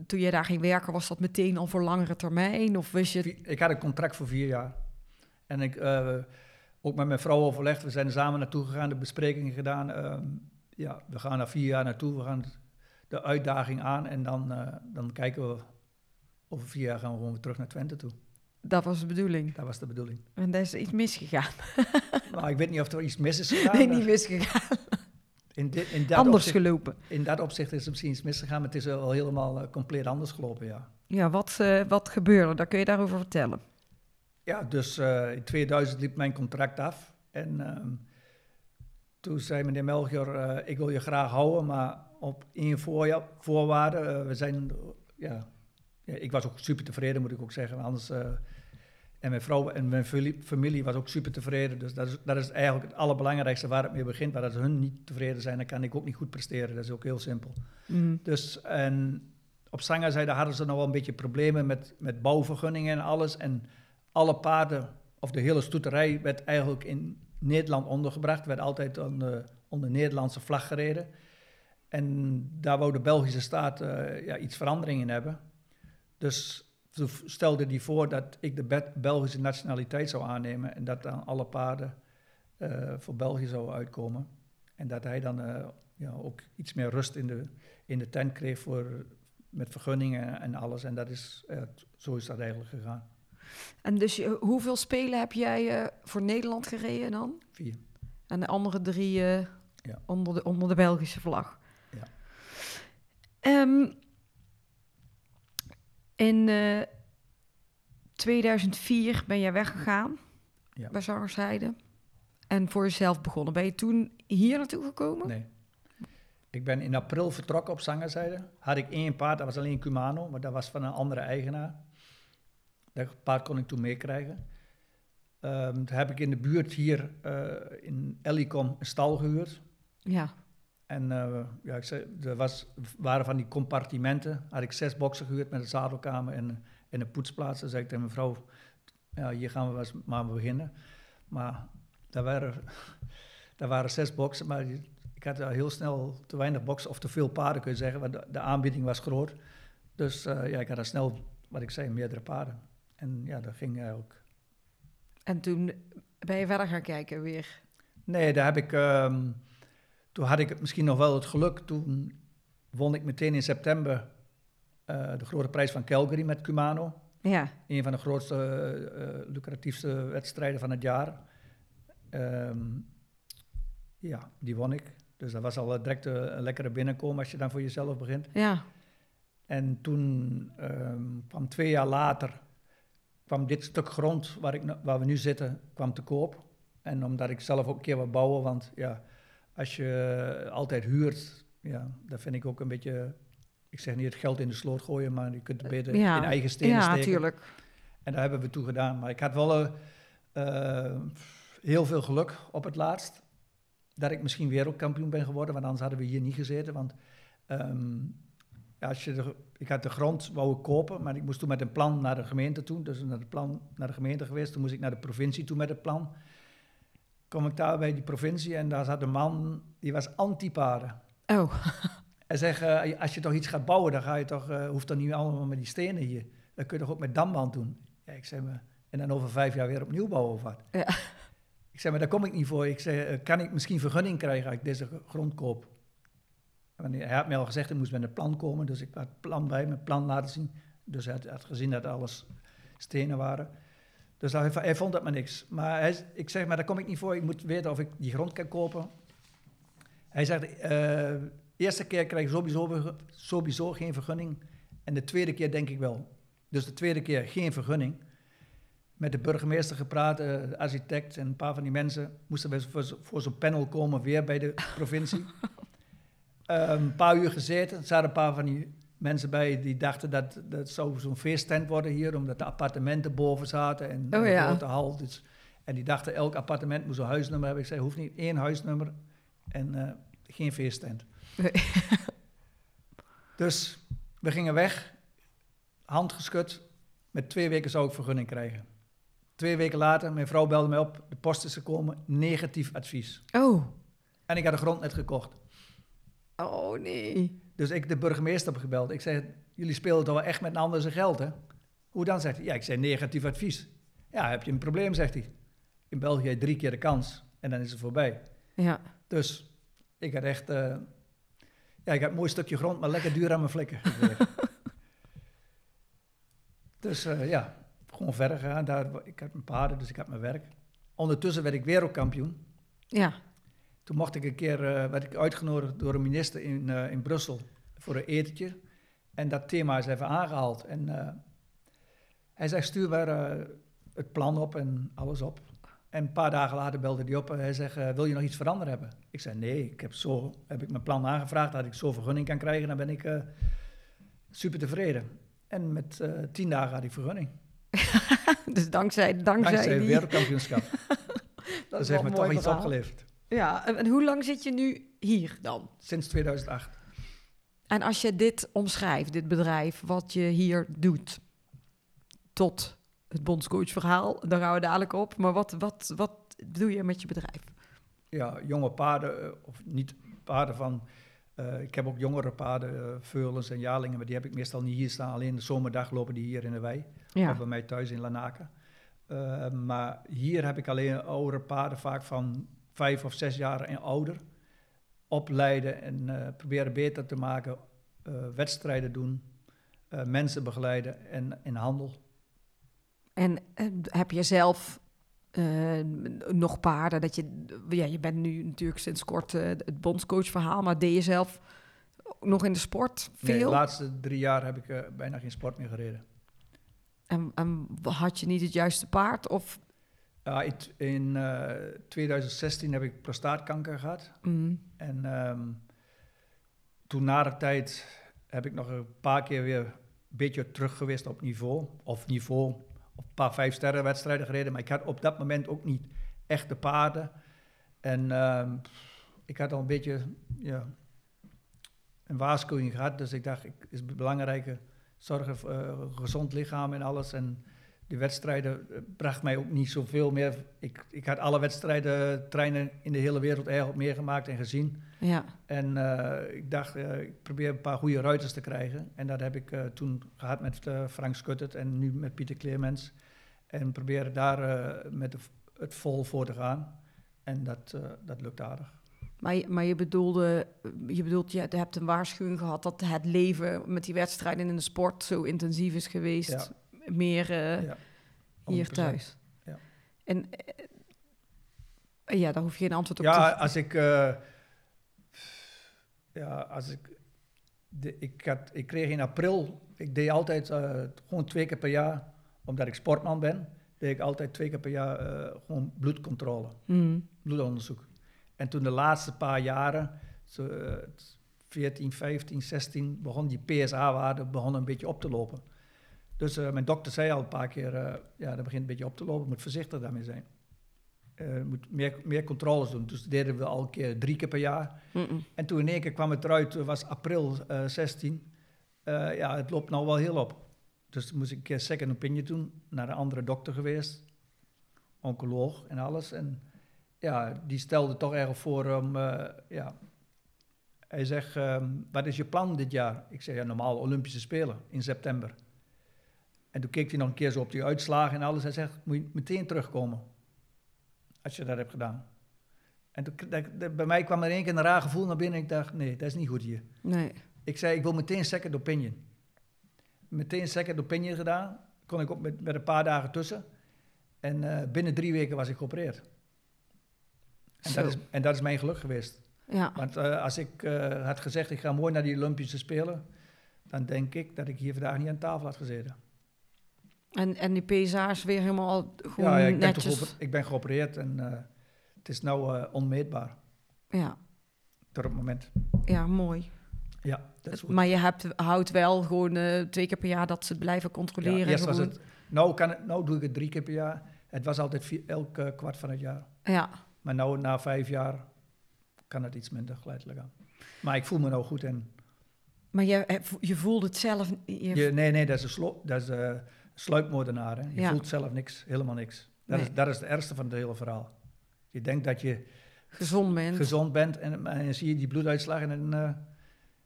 A: toen jij daar ging werken, was dat meteen al voor langere termijn? Of wist je...
B: Ik had een contract voor vier jaar. En ik, eh, ook met mijn vrouw overlegd, we zijn samen naartoe gegaan, de besprekingen gedaan. Ehm, ja, we gaan na vier jaar naartoe, we gaan de uitdaging aan en dan, eh, dan kijken we, over vier jaar gaan we gewoon weer terug naar Twente toe.
A: Dat was de bedoeling.
B: Dat was de bedoeling.
A: En daar is iets misgegaan.
B: Maar ik weet niet of er iets mis is gegaan.
A: Nee, niet misgegaan.
B: in, dit, in, dat
A: Anders
B: opzicht,
A: gelopen.
B: in dat opzicht is er misschien iets misgegaan, maar het is wel helemaal eh, compleet anders gelopen, ja.
A: Ja, wat, eh, wat gebeurde? Daar kun je daarover vertellen.
B: Ja, dus eh, in 2000 liep mijn contract af. En ehm, toen zei meneer Melchior, ik wil je graag houden, maar op één voor, voorwaarde. We zijn, ja, ja, ik was ook super tevreden, moet ik ook zeggen. Anders, en mijn vrouw en mijn familie, was ook super tevreden. Dus dat is, dat is eigenlijk het allerbelangrijkste waar het mee begint. Maar als hun niet tevreden zijn, dan kan ik ook niet goed presteren. Dat is ook heel simpel.
A: Mhm.
B: Dus en op Zangerzijde hadden ze nog wel een beetje problemen met, met bouwvergunningen en alles. En alle paarden, of de hele stoeterij, werd eigenlijk in Nederland ondergebracht. Werd altijd onder, onder Nederlandse vlag gereden. En daar wou de Belgische staat eh, ja, iets verandering in hebben. Dus toen stelde hij voor dat ik de Be- Belgische nationaliteit zou aannemen. En dat dan alle paarden eh, voor België zouden uitkomen. En dat hij dan eh, ja, ook iets meer rust in de, in de tent kreeg voor, met vergunningen en alles. En dat is, eh, zo is dat eigenlijk gegaan.
A: En dus je- hoeveel spelen heb jij voor Nederland gereden dan?
B: Vier.
A: En de andere drie
B: Ja.
A: onder, de, onder de Belgische vlag.
B: Ja.
A: Ehm, in eh, 2004 ben jij weggegaan
B: Ja.
A: bij Zangerzijde. En voor jezelf begonnen. Ben je toen hier naartoe gekomen?
B: Nee. Ik ben in april vertrokken op Zangerzijde. Had ik één paard, dat was alleen Cumano, maar dat was van een andere eigenaar. Dat paard kon ik toen meekrijgen. Ehm, toen heb ik in de buurt hier eh, in Ellicom een stal gehuurd.
A: Ja.
B: En eh, ja, ik zei, er was, waren van die compartimenten. Had ik zes boksen gehuurd met een zadelkamer en, in de poetsplaats. Dan zei ik tegen mijn vrouw, ja, hier gaan we maar beginnen. Maar daar waren, daar waren zes boksen, maar ik had daar heel snel te weinig boksen, of te veel paarden kun je zeggen, want de, de aanbieding was groot. Dus eh, ja, ik had daar snel, wat ik zei, meerdere paarden. En ja, dat ging eh, ook.
A: En toen ben je verder gaan kijken weer.
B: Nee, daar heb ik. ehm, toen had ik het misschien nog wel het geluk. Toen won ik meteen in september eh, de grote prijs van Calgary met Cumano.
A: Ja,
B: Een van de grootste, eh, eh, lucratiefste wedstrijden van het jaar. Ehm, ja, die won ik. Dus dat was al direct een, lekkere binnenkomen als je dan voor jezelf begint.
A: ja.
B: En toen ehm, kwam twee jaar later, kwam dit stuk grond waar, ik, waar we nu zitten, kwam te koop. En omdat ik zelf ook een keer wat bouwen, want ja, als je altijd huurt, ja, dat vind ik ook een beetje, ik zeg niet het geld in de sloot gooien, maar je kunt het beter
A: ja.
B: in eigen stenen
A: Ja,
B: steken.
A: natuurlijk.
B: En daar hebben we toe gedaan. Maar ik had wel eh, heel veel geluk op het laatst. Dat ik misschien wereldkampioen ben geworden, want anders hadden we hier niet gezeten. Want ehm, ja, als je de, ik had de grond wou ik kopen, maar ik moest toen met een plan naar de gemeente toe. Dus naar de plan naar de gemeente geweest. Toen moest ik naar de provincie toe met het plan. Kom ik daar bij die provincie en daar zat een man, die was anti-paarden.
A: Oh,
B: Hij zegt, eh, als je toch iets gaat bouwen, dan ga je toch, eh, hoeft dan niet allemaal met die stenen hier. Dat kun je toch ook met damband doen? Ja, ik zeg maar, en dan over vijf jaar weer opnieuw bouwen of wat?
A: Ja.
B: Ik zeg, maar daar kom ik niet voor. Ik zeg, eh, kan ik misschien vergunning krijgen als ik deze grond koop? Want hij had mij al gezegd, hij moest met een plan komen, dus ik had het plan bij, mijn plan laten zien. Dus hij had, had gezien dat alles stenen waren. Dus hij, hij vond dat maar niks. Maar hij, ik zeg, maar daar kom ik niet voor. Ik moet weten of ik die grond kan kopen. Hij zegt, eh eerste keer krijg je sowieso, sowieso geen vergunning. En de tweede keer denk ik wel. Dus de tweede keer geen vergunning. Met de burgemeester gepraat, eh, de architect en een paar van die mensen moesten we voor zo'n panel komen, weer bij de provincie. Eh, een paar uur gezeten, er zaten een paar van die mensen bij die dachten dat dat zou zo'n feesttent worden hier, omdat de appartementen boven zaten en
A: Oh
B: een grote hal. Dus, en die dachten elk appartement moest een huisnummer hebben. Ik zei, hoeft niet één huisnummer en eh, geen feesttent.
A: Nee.
B: Dus we gingen weg, hand geschud. Met twee weken zou ik vergunning krijgen. Twee weken later, mijn vrouw belde mij op, de post is gekomen, negatief advies.
A: oh.
B: En ik had de grond net gekocht.
A: Oh nee.
B: Dus ik de burgemeester heb gebeld. Ik zei, jullie spelen toch wel echt met een ander zijn geld, hè? Hoe dan, zegt hij. Ja, ik zei negatief advies. Ja, heb je een probleem, zegt hij. In België heb je drie keer de kans en dan is het voorbij.
A: Ja.
B: Dus ik had echt... eh, ja, ik had een mooi stukje grond, maar lekker duur aan mijn flikken. dus eh, ja, gewoon verder gegaan. Daar, ik had mijn paarden, dus ik had mijn werk. Ondertussen werd ik wereldkampioen.
A: Ja.
B: Toen mocht ik een keer, eh, werd ik uitgenodigd door een minister in, eh, in Brussel voor een etentje. En dat thema is even aangehaald. En eh, hij zei, stuur maar het plan op en alles op. En een paar dagen later belde hij op en hij zegt, wil je nog iets veranderd hebben? Ik zei, nee, ik heb, zo, heb ik mijn plan aangevraagd, dat ik zo vergunning kan krijgen, dan ben ik super tevreden. En met tien dagen had ik vergunning.
A: Dus dankzij, dankzij,
B: Dankzij
A: die...
B: wereldkampioenschap.
A: dat
B: Dat heeft me toch iets opgeleverd.
A: Ja, en, en hoe lang zit je nu hier dan?
B: Sinds 2008.
A: En als je dit omschrijft, dit bedrijf, wat je hier doet, tot het bondscoachverhaal, daar gaan we dadelijk op. Maar wat, wat, wat doe je met je bedrijf?
B: ja, jonge paarden, eh, of niet paarden van. eh, ik heb ook jongere paarden, eh, veulens en jaarlingen, maar die heb ik meestal niet hier staan. Alleen de zomerdag lopen die hier in de wei, of bij mij thuis in Lanaken. Maar hier heb ik alleen oudere paarden, vaak van vijf of zes jaar en ouder. Opleiden en eh, proberen beter te maken, eh, wedstrijden doen, eh, mensen begeleiden en in handel.
A: En heb je zelf nog paarden? Dat je, ja, je bent nu natuurlijk sinds kort het bondscoachverhaal, maar deed je zelf nog in de sport
B: Nee,
A: veel?
B: de laatste drie jaar heb ik bijna geen sport meer gereden.
A: en, en had je niet het juiste paard? Of,
B: Ja, in in eh, 2016 heb ik prostaatkanker gehad.
A: mm,
B: En ehm, toen na de tijd heb ik nog een paar keer weer een beetje terug geweest op niveau. Of niveau, op een paar vijf sterren wedstrijden gereden. Maar ik had op dat moment ook niet echt de paarden. En ehm, ik had al een beetje ja, een waarschuwing gehad. Dus ik dacht, ik, is het belangrijker zorgen voor eh, een gezond lichaam en alles. En die wedstrijden eh, bracht mij ook niet zoveel meer. Ik, ik had alle wedstrijden, treinen in de hele wereld eigenlijk meegemaakt en gezien.
A: Ja.
B: En eh, ik dacht, eh, ik probeer een paar goede ruiters te krijgen. En dat heb ik toen gehad met Frank Schuttert en nu met Pieter Clemens. En probeer daar met de het vol voor te gaan. En dat, dat lukt aardig.
A: Maar, je- maar je bedoelde, je bedoelt, je hebt een waarschuwing gehad dat het leven met die wedstrijden in de sport zo intensief is geweest.
B: Ja.
A: Meer eh,
B: ja,
A: hier
B: 100%.
A: thuis.
B: Ja.
A: En eh, ja, daar hoef je geen antwoord op
B: Ja,
A: te
B: als ik. eh, ja, als ik. De, ik, had, ik kreeg in april. Ik deed altijd gewoon twee keer per jaar, omdat ik sportman ben, deed ik altijd twee keer per jaar gewoon bloedcontrole,
A: Hmm.
B: bloedonderzoek. En toen de laatste paar jaren, zo, eh, 14, 15, 16, begon die PSA-waarde begon een beetje op te lopen. Dus eh, mijn dokter zei al een paar keer, eh, ja, dat begint een beetje op te lopen, moet voorzichtig daarmee zijn. Je moet meer, meer controles doen. Dus dat deden we al een keer drie keer per jaar. En toen in één keer kwam het eruit, het was april eh 16. Eh, ja, het loopt nou wel heel op. Dus toen moest ik een keer second opinion doen, naar een andere dokter geweest, oncoloog en alles. En ja, die stelde toch erg voor om, ja, hij zegt, ehm, wat is je plan dit jaar? Ik zeg, ja, normaal Olympische Spelen in september. En toen keek hij nog een keer zo op die uitslagen en alles. Hij zegt, moet je meteen terugkomen, als je dat hebt gedaan. En toen, dat- dat- bij mij kwam er één keer een raar gevoel naar binnen. Ik dacht, nee, dat is niet goed hier.
A: Nee.
B: Ik zei, ik wil meteen second opinion. Meteen second opinion gedaan. Kon ik ook met, met een paar dagen tussen. En eh, binnen drie weken was ik geopereerd. En dat, is, en dat is mijn geluk geweest.
A: Ja.
B: Want eh, als ik eh, had gezegd, ik ga mooi naar die Olympische Spelen... dan denk ik dat ik hier vandaag niet aan tafel had gezeten.
A: En, en die PSA is weer helemaal gewoon
B: Ja, ja, ik, ben
A: netjes.
B: geoper- ik ben geopereerd en eh, het is nou eh, onmeetbaar.
A: Ja.
B: Tot het moment.
A: ja, mooi.
B: Ja, dat is goed.
A: Maar je hebt, houdt wel gewoon eh, twee keer per jaar dat ze blijven controleren.
B: Ja, eerst was het, nou, kan het, nou doe ik het drie keer per jaar. Het was altijd vier, elk kwart van het jaar.
A: Ja,
B: Maar nou, na vijf jaar, kan het iets minder geleidelijk aan. Maar ik voel me nou goed en...
A: maar je, je voelt het zelf. Je,
B: Je, nee, nee, dat is een, slo, dat is sluipmoordenaar. Hè. Je
A: Ja.
B: voelt zelf niks, helemaal niks. Dat,
A: Nee.
B: is, dat is het ergste van het hele verhaal. Je denkt dat je
A: gezond bent.
B: gezond bent en, en zie je die bloeduitslag en dan, eh,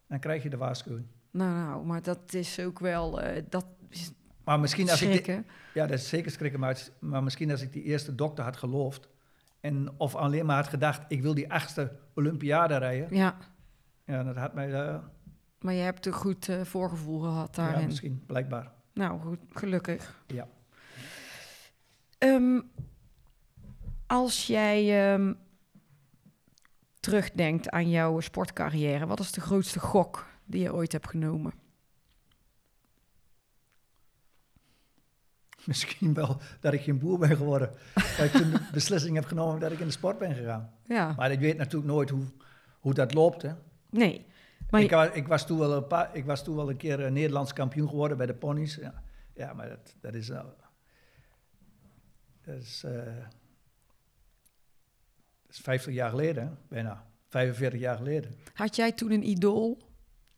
B: dan krijg je de waarschuwing.
A: Nou, nou, maar dat is ook wel. eh, dat is
B: Maar misschien als ik... die-. Ja, dat is zeker schrikken, maar, het maar misschien als ik die eerste dokter had geloofd... En, of alleen maar had gedacht, ik wil die achtste Olympiade rijden...
A: Ja,
B: Ja, dat had mij... eh,
A: maar je hebt een goed voorgevoel gehad
B: ja,
A: daarin.
B: misschien, blijkbaar.
A: Nou, goed, gelukkig.
B: Ja.
A: Ehm, als jij ehm, terugdenkt aan jouw sportcarrière, wat is de grootste gok die je ooit hebt genomen?
B: Misschien wel dat ik geen boer ben geworden. dat ik toen de beslissing heb genomen dat ik in de sport ben gegaan.
A: Ja,
B: Maar ik weet natuurlijk nooit hoe, hoe dat loopt. Hè.
A: nee. Maar
B: ik,
A: je-
B: ik, was toen wel een paar, ik was toen wel een keer eh, Nederlands kampioen geworden bij de ponies. Ja, ja maar dat, dat is... dat is, dat is 50 jaar geleden, bijna. 45 jaar geleden.
A: had jij toen een idool?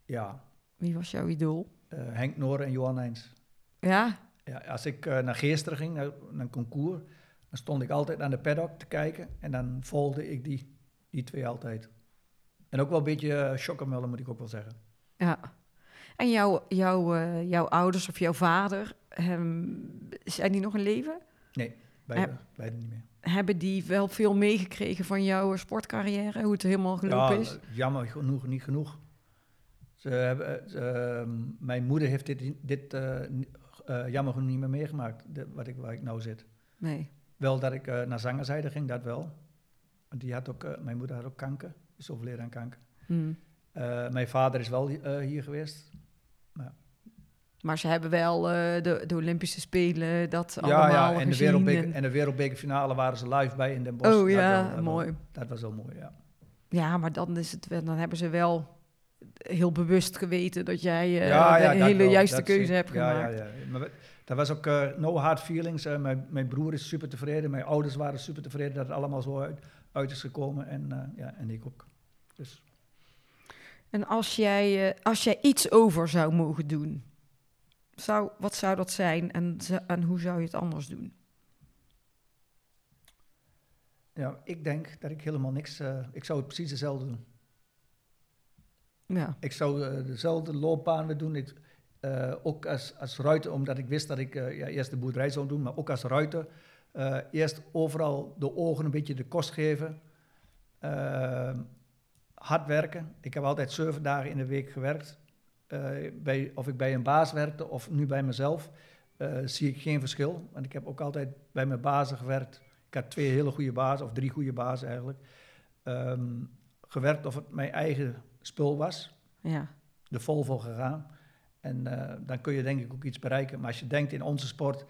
B: Ja,
A: Wie was jouw idool?
B: eh, Henk Noor en Johan Heijns.
A: Ja,
B: Ja, als ik naar Geesteren ging, naar, naar een concours, dan stond ik altijd aan de paddock te kijken en dan volgde ik die, die twee altijd. En ook wel een beetje uh, chockermullen, moet ik ook wel zeggen.
A: ja. En jouw, jouw, eh, jouw ouders of jouw vader, ehm, zijn die nog in leven?
B: Nee, beide, beide niet meer.
A: Hebben die wel veel meegekregen van jouw sportcarrière? Hoe het helemaal gelopen
B: Ja,
A: is?
B: jammer genoeg, niet genoeg. Ze hebben, ze, ehm, mijn moeder heeft dit, dit eh, eh, jammer genoeg niet meer meegemaakt, dit- wat ik, waar ik nou zit.
A: Nee.
B: Wel dat ik eh, naar zangerzijde ging, dat wel. Want die had ook, eh, mijn moeder had ook kanker, is overleden aan kanker.
A: Hm.
B: Eh, mijn vader is wel eh, hier geweest.
A: Maar ze hebben wel eh, de, de Olympische Spelen, dat
B: Ja,
A: allemaal
B: ja en, de wereldbeker,
A: en-
B: en de wereldbekerfinale waren ze live bij in Den Bosch.
A: Oh
B: Dat
A: ja,
B: wel, dat
A: mooi.
B: wel. dat was wel mooi, ja.
A: Ja, maar dan, is het, dan hebben ze wel heel bewust geweten dat jij
B: ja,
A: de
B: ja,
A: hele
B: wel,
A: juiste keuze hebt gemaakt.
B: Ja, ja. Maar dat was ook no hard feelings. mijn, mijn broer is super tevreden, mijn ouders waren super tevreden dat het allemaal zo uit, uit is gekomen. En, ja, en ik ook. Dus
A: En als jij, eh, als jij iets over zou mogen doen, zou, wat zou dat zijn en, en hoe zou je het anders doen?
B: Ja, ik denk dat ik helemaal niks... eh, ik zou het precies hetzelfde doen.
A: Ja,
B: Ik zou eh, dezelfde loopbaan doen. Ik, ook als, als ruiter, omdat ik wist dat ik ja, eerst de boerderij zou doen, maar ook als ruiter. eerst overal de ogen een beetje de kost geven. Hard werken. Ik heb altijd zeven dagen in de week gewerkt. Eh, bij, of ik bij een baas werkte of nu bij mezelf, eh, zie ik geen verschil. Want ik heb ook altijd bij mijn bazen gewerkt. Ik had twee hele goede bazen, of drie goede bazen eigenlijk. Ehm, gewerkt of het mijn eigen spul was
A: ja,
B: de vol voor gegaan. En eh, dan kun je denk ik ook iets bereiken. Maar als je denkt in onze sport,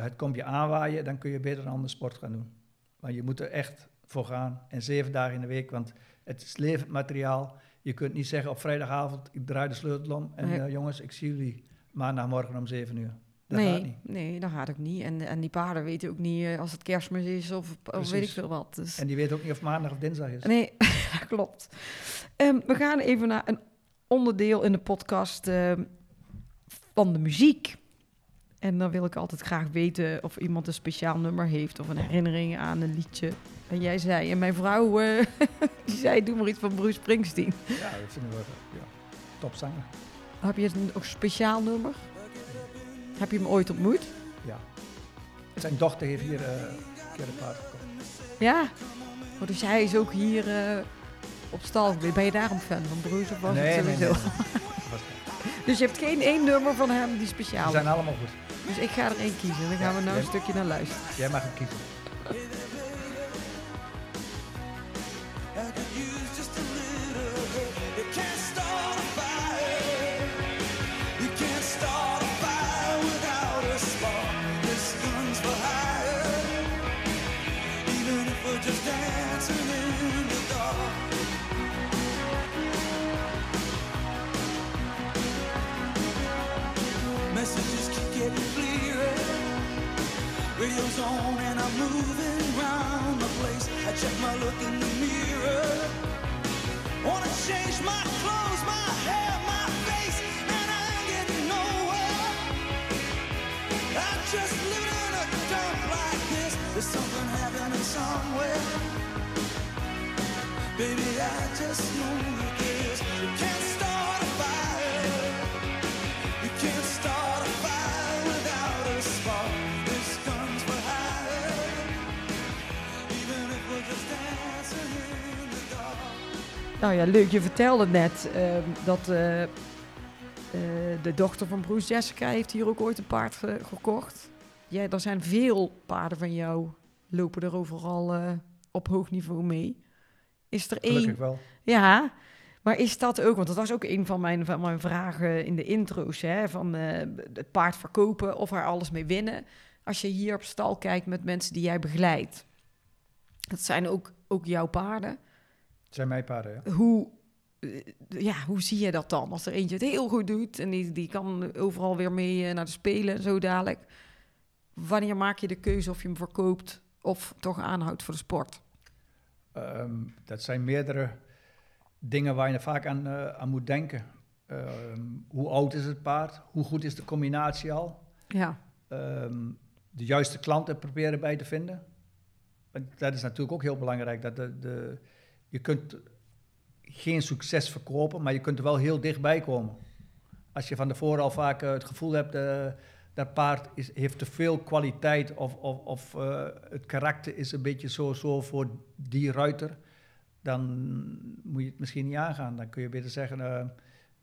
B: het komt je aanwaaien, dan kun je beter een andere sport gaan doen. Maar je moet er echt voor gaan. En zeven dagen in de week, want het is levend materiaal. Je kunt niet zeggen op vrijdagavond, ik draai de sleutel om. En
A: Nee.
B: eh, jongens, ik zie jullie maandagmorgen om zeven uur. Dat gaat
A: nee,
B: niet.
A: nee, dat gaat ook niet. En, en die paarden weten ook niet eh, als het kerstmis is of, of weet ik veel wat. Dus,
B: En die weten ook niet of maandag of dinsdag is.
A: nee, klopt. Ehm, we gaan even naar een onderdeel in de podcast ehm, van de muziek. En dan wil ik altijd graag weten of iemand een speciaal nummer heeft of een herinnering aan een liedje. En jij zei, en mijn vrouw, eh, die zei, doe maar iets van Bruce Springsteen.
B: Ja, dat vinden we ja, topzanger.
A: Heb je een ook speciaal nummer? Heb je hem ooit ontmoet?
B: Ja. Zijn dochter heeft hier eh, een keer een paard gekocht.
A: Ja. Oh, dus hij is ook hier eh, op stal geweest. Ben je daarom fan van Bruce of was het sowieso? Dus je hebt geen één nummer van hem die speciaal
B: Ze
A: is.
B: zijn allemaal goed.
A: Dus ik ga er één kiezen. Dan gaan we nou een stukje naar luisteren.
B: Jij mag hem kiezen.
C: Radio's on and I'm moving round the place. I check my look in the mirror. Wanna change my clothes, my hair, my face, and I ain't getting nowhere. I just live in a dump like this. There's something happening somewhere. Baby, I just know
A: Nou ja, leuk. Je vertelde net ehm, dat eh, eh, de dochter van Bruce Jessica heeft hier ook ooit een paard ge- gekocht. Ja, er zijn veel paarden van jou lopen er overal eh, op hoog niveau mee. Is er één
B: Gelukkig wel.
A: Ja, maar is dat ook, want dat was ook een van mijn, van mijn vragen in de intro's, hè, van het paard verkopen of er alles mee winnen. Als je hier op stal kijkt met mensen die jij begeleidt, dat zijn ook, ook jouw paarden.
B: Zijn mijn paarden, ja.
A: Hoe, eh, ja, hoe zie je dat dan? Als er eentje het heel goed doet en die, die kan overal weer mee eh, naar de Spelen en zo dadelijk. Wanneer maak je de keuze of je hem verkoopt of toch aanhoudt voor de sport?
B: Ehm, dat zijn meerdere dingen waar je vaak aan, eh, aan moet denken. Ehm, hoe oud is het paard? Hoe goed is de combinatie al?
A: Ja,
B: Ehm, de juiste klanten proberen bij te vinden. Dat is natuurlijk ook heel belangrijk. Dat de, de, je kunt geen succes verkopen, maar je kunt er wel heel dichtbij komen. Als je van tevoren al vaak eh, het gevoel hebt... eh, dat paard is, heeft te veel kwaliteit of, of, of eh, het karakter is een beetje zo, zo voor die ruiter, dan moet je het misschien niet aangaan. Dan kun je beter zeggen,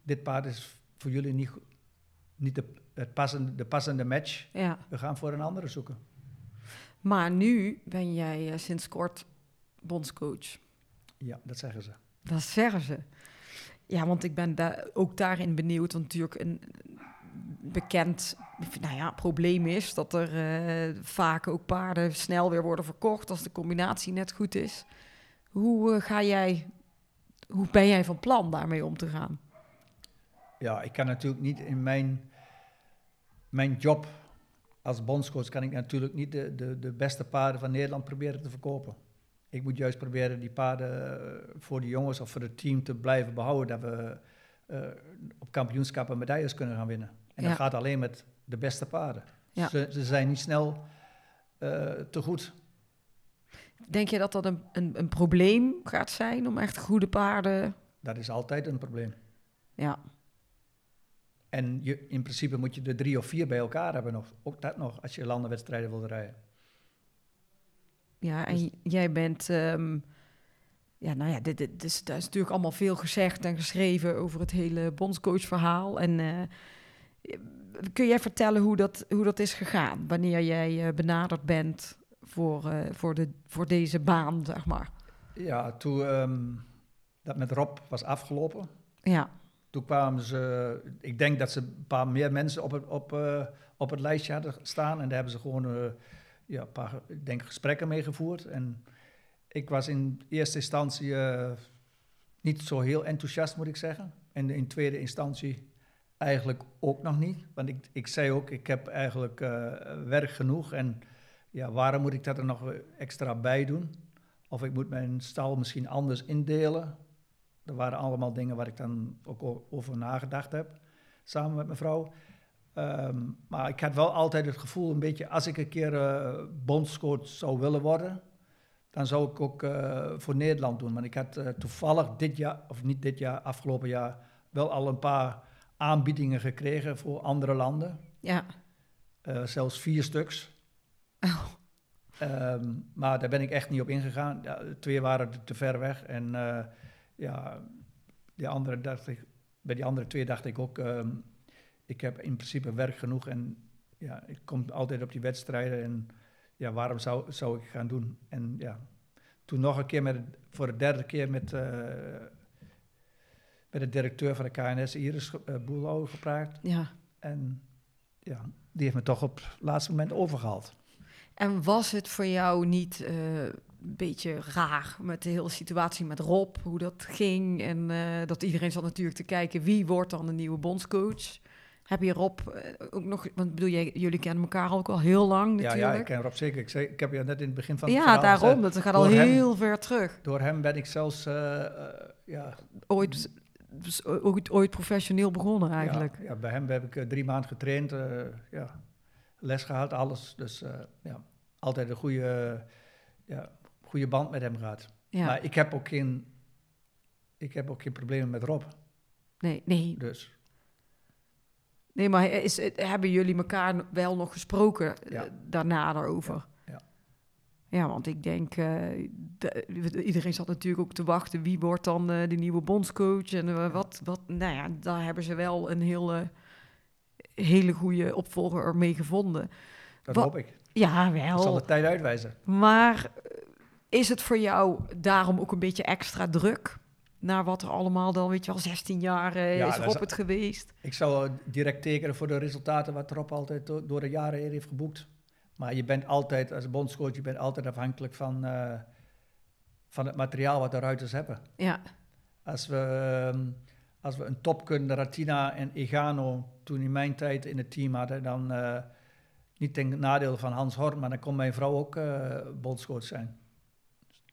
B: dit paard is voor jullie niet, niet de, het passende, de passende match.
A: ja.
B: We gaan voor een andere zoeken.
A: Maar nu ben jij sinds kort bondscoach.
B: Ja, dat zeggen ze.
A: Dat zeggen ze. Ja, want ik ben daar ook daarin benieuwd. Want natuurlijk een bekend nou ja, probleem is dat er eh, vaak ook paarden snel weer worden verkocht als de combinatie net goed is. Hoe eh, ga jij, hoe ben jij van plan daarmee om te gaan?
B: Ja, ik kan natuurlijk niet in mijn, mijn job als bondscoach kan ik natuurlijk niet de, de, de beste paarden van Nederland proberen te verkopen. Ik moet juist proberen die paarden eh, voor de jongens of voor het team te blijven behouden. Dat we eh, op kampioenschappen medailles kunnen gaan winnen. En
A: Ja.
B: dat gaat alleen met de beste paarden.
A: Ja.
B: Ze, ze zijn niet snel eh, te goed.
A: Denk je dat dat een, een, een probleem gaat zijn om echt goede paarden...
B: Dat is altijd een probleem.
A: Ja,
B: En je, in principe moet je er drie of vier bij elkaar hebben nog. Ook dat nog, als je landenwedstrijden wil rijden.
A: Ja en
B: Dus-
A: jij bent... ehm, ja, nou ja, dit, dit, dit is, daar is natuurlijk allemaal veel gezegd en geschreven over het hele bondscoachverhaal. En eh, kun jij vertellen hoe dat, hoe dat is gegaan? Wanneer jij eh, benaderd bent voor, eh, voor, de, voor deze baan, zeg maar.
B: Ja, toen ehm, dat met Rob was afgelopen,
A: Ja,
B: toen kwamen ze, ik denk dat ze een paar meer mensen op het, op, op het lijstje hadden staan. En daar hebben ze gewoon ja, een paar denk, gesprekken mee gevoerd. En ik was in eerste instantie eh, niet zo heel enthousiast, moet ik zeggen. En in tweede instantie eigenlijk ook nog niet. Want ik, ik zei ook, ik heb eigenlijk eh, werk genoeg. En ja, waarom moet ik dat er nog extra bij doen? Of ik moet mijn stal misschien anders indelen. Er waren allemaal dingen waar ik dan ook over nagedacht heb, samen met mijn vrouw. Ehm, maar ik had wel altijd het gevoel, een beetje, als ik een keer eh bondscoach zou willen worden, dan zou ik ook eh, voor Nederland doen. Want ik had eh, toevallig dit jaar, of niet dit jaar, afgelopen jaar, wel al een paar aanbiedingen gekregen voor andere landen.
A: ja.
B: Zelfs vier stuks.
A: Oh.
B: Ehm, maar daar ben ik echt niet op ingegaan. Ja, twee waren te ver weg. En ja, die andere dacht ik, bij die andere twee dacht ik ook, ehm, ik heb in principe werk genoeg. En ja, ik kom altijd op die wedstrijden. En ja, waarom zou, zou ik gaan doen? En ja, toen nog een keer met, voor de derde keer met, eh, met de directeur van de KNS, Iris uh, Boelau, gepraat.
A: ja.
B: En ja, die heeft me toch op het laatste moment overgehaald.
A: En was het voor jou niet eh, een beetje raar met de hele situatie met Rob, hoe dat ging? En dat iedereen zat natuurlijk te kijken wie wordt dan de nieuwe bondscoach? Heb je Rob eh, ook nog, want bedoel, jij, jullie kennen elkaar ook al heel lang
B: Ja,
A: natuurlijk.
B: ja, ik ken Rob zeker. Ik, zei, ik heb je net in het begin van het
A: Ja, daarom. Dat gaat al
B: hem-
A: heel ver terug.
B: door hem ben ik zelfs eh, eh, ja,
A: Ooit, dus ooit, ooit professioneel begonnen eigenlijk.
B: Ja, ja, bij hem heb ik drie maanden getraind, ja, les gehad, alles. Dus ja, altijd een goede, ja, goede band met hem gehad.
A: Ja,
B: Maar ik heb ook geen, ik heb ook geen problemen met Rob.
A: nee, nee,
B: Dus
A: nee, maar is, hebben jullie elkaar wel nog gesproken eh,
B: Ja.
A: daarna daarover?
B: Ja, ja.
A: Ja, want ik denk, eh, de- iedereen zat natuurlijk ook te wachten. Wie wordt dan eh, de nieuwe bondscoach? En wat, wat, nou ja, daar hebben ze wel een hele, hele goede opvolger mee gevonden.
B: dat
A: Wat-
B: hoop ik.
A: Ja,
B: Dat zal
A: wel.
B: de tijd uitwijzen.
A: Maar is het voor jou daarom ook een beetje extra druk? Naar wat er allemaal dan, weet je wel, 16 jaar eh,
B: Ja,
A: is
B: dat
A: Rob
B: is-
A: het geweest.
B: Ik zou direct tekenen voor de resultaten wat Rob altijd do- door de jaren heen heeft geboekt. Maar je bent altijd, als bondscoach, je bent altijd afhankelijk van, eh, van het materiaal wat de ruiters hebben.
A: Ja,
B: Als we, ehm, als we een topkunde, Ratina en Egano, toen in mijn tijd in het team hadden, dan eh, niet ten nadeel van Hans Horn, maar dan kon mijn vrouw ook eh bondscoach zijn.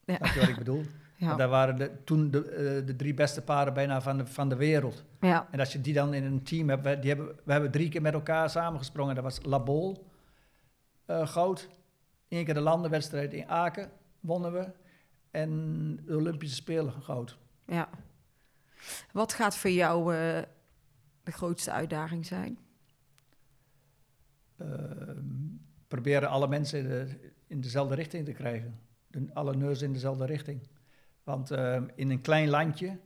A: Ja.
B: Snap je wat ik bedoel?
A: ja,
B: Want daar waren de, toen de, eh, de drie beste paren bijna van de, van de wereld.
A: ja,
B: En als je die dan in een team hebt, we, die hebben, we hebben drie keer met elkaar samengesprongen. Dat was Labol, eh goud. Eén keer de landenwedstrijd in Aken wonnen we. En de Olympische Spelen goud.
A: ja. Wat gaat voor jou eh, de grootste uitdaging zijn?
B: Eh, proberen alle mensen in, de- in dezelfde richting te krijgen. De, alle neus in dezelfde richting. Want eh, in een klein landje,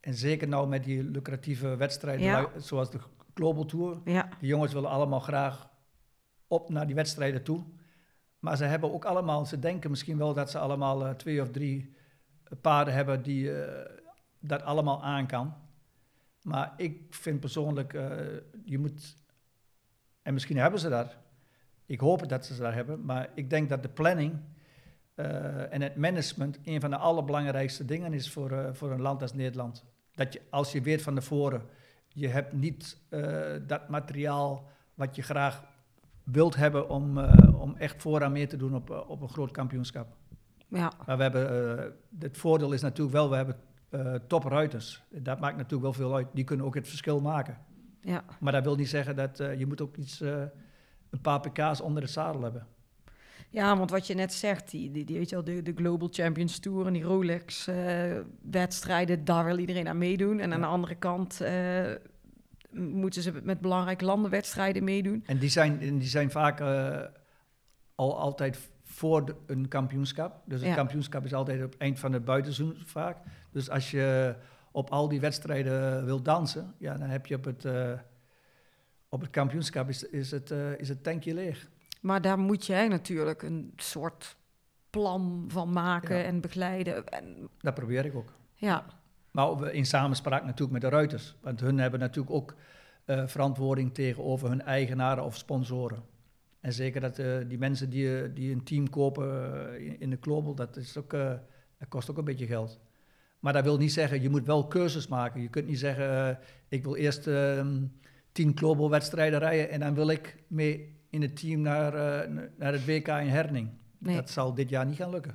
B: en zeker nou met die lucratieve wedstrijden,
A: Ja.
B: zoals de Global Tour,
A: Ja,
B: Die jongens willen allemaal graag op naar die wedstrijden toe. Maar ze hebben ook allemaal, ze denken misschien wel dat ze allemaal eh, twee of drie paarden hebben die eh, dat allemaal aan kan. Maar ik vind persoonlijk, eh, je moet, en misschien hebben ze dat. Ik hoop dat ze dat hebben, maar ik denk dat de planning eh, en het management een van de allerbelangrijkste dingen is voor, eh, voor een land als Nederland. Dat je, als je weet van tevoren, je hebt niet eh, dat materiaal wat je graag wilt hebben om, om echt vooraan mee te doen op, op een groot kampioenschap.
A: ja,
B: Maar we hebben, het voordeel is natuurlijk wel, we hebben topruiters. Dat maakt natuurlijk wel veel uit. Die kunnen ook het verschil maken.
A: Ja.
B: Maar dat wil niet zeggen dat je moet ook iets, een paar pk's onder het zadel hebben.
A: Ja, want wat je net zegt, die, die, die weet je wel, de, de Global Champions Tour en die Rolex-wedstrijden, daar wil iedereen aan meedoen. En aan de andere kant eh, moeten ze met belangrijke landenwedstrijden meedoen.
B: En die zijn, en die zijn vaak eh, al altijd voor de- een kampioenschap. Dus
A: Ja.
B: kampioenschap is altijd op het eind van het buitenseizoen vaak. Dus als je op al die wedstrijden wil dansen, ja, dan heb je op het, eh, op het kampioenschap is, is, het, eh, is het tankje leeg.
A: Maar daar moet jij natuurlijk een soort plan van maken
B: Ja.
A: en begeleiden. En,
B: Dat probeer ik ook.
A: ja,
B: Maar in samenspraak natuurlijk met de ruiters. Want hun hebben natuurlijk ook eh, verantwoording tegenover hun eigenaren of sponsoren. En zeker dat eh, die mensen die, eh, die een team kopen in, in de Global, dat, is ook, dat kost ook een beetje geld. Maar dat wil niet zeggen, je moet wel keuzes maken. Je kunt niet zeggen, ik wil eerst ehm, tien Global wedstrijden rijden en dan wil ik mee in het team naar, eh, naar het WK in Herning.
A: Nee.
B: Dat zal dit jaar niet gaan lukken.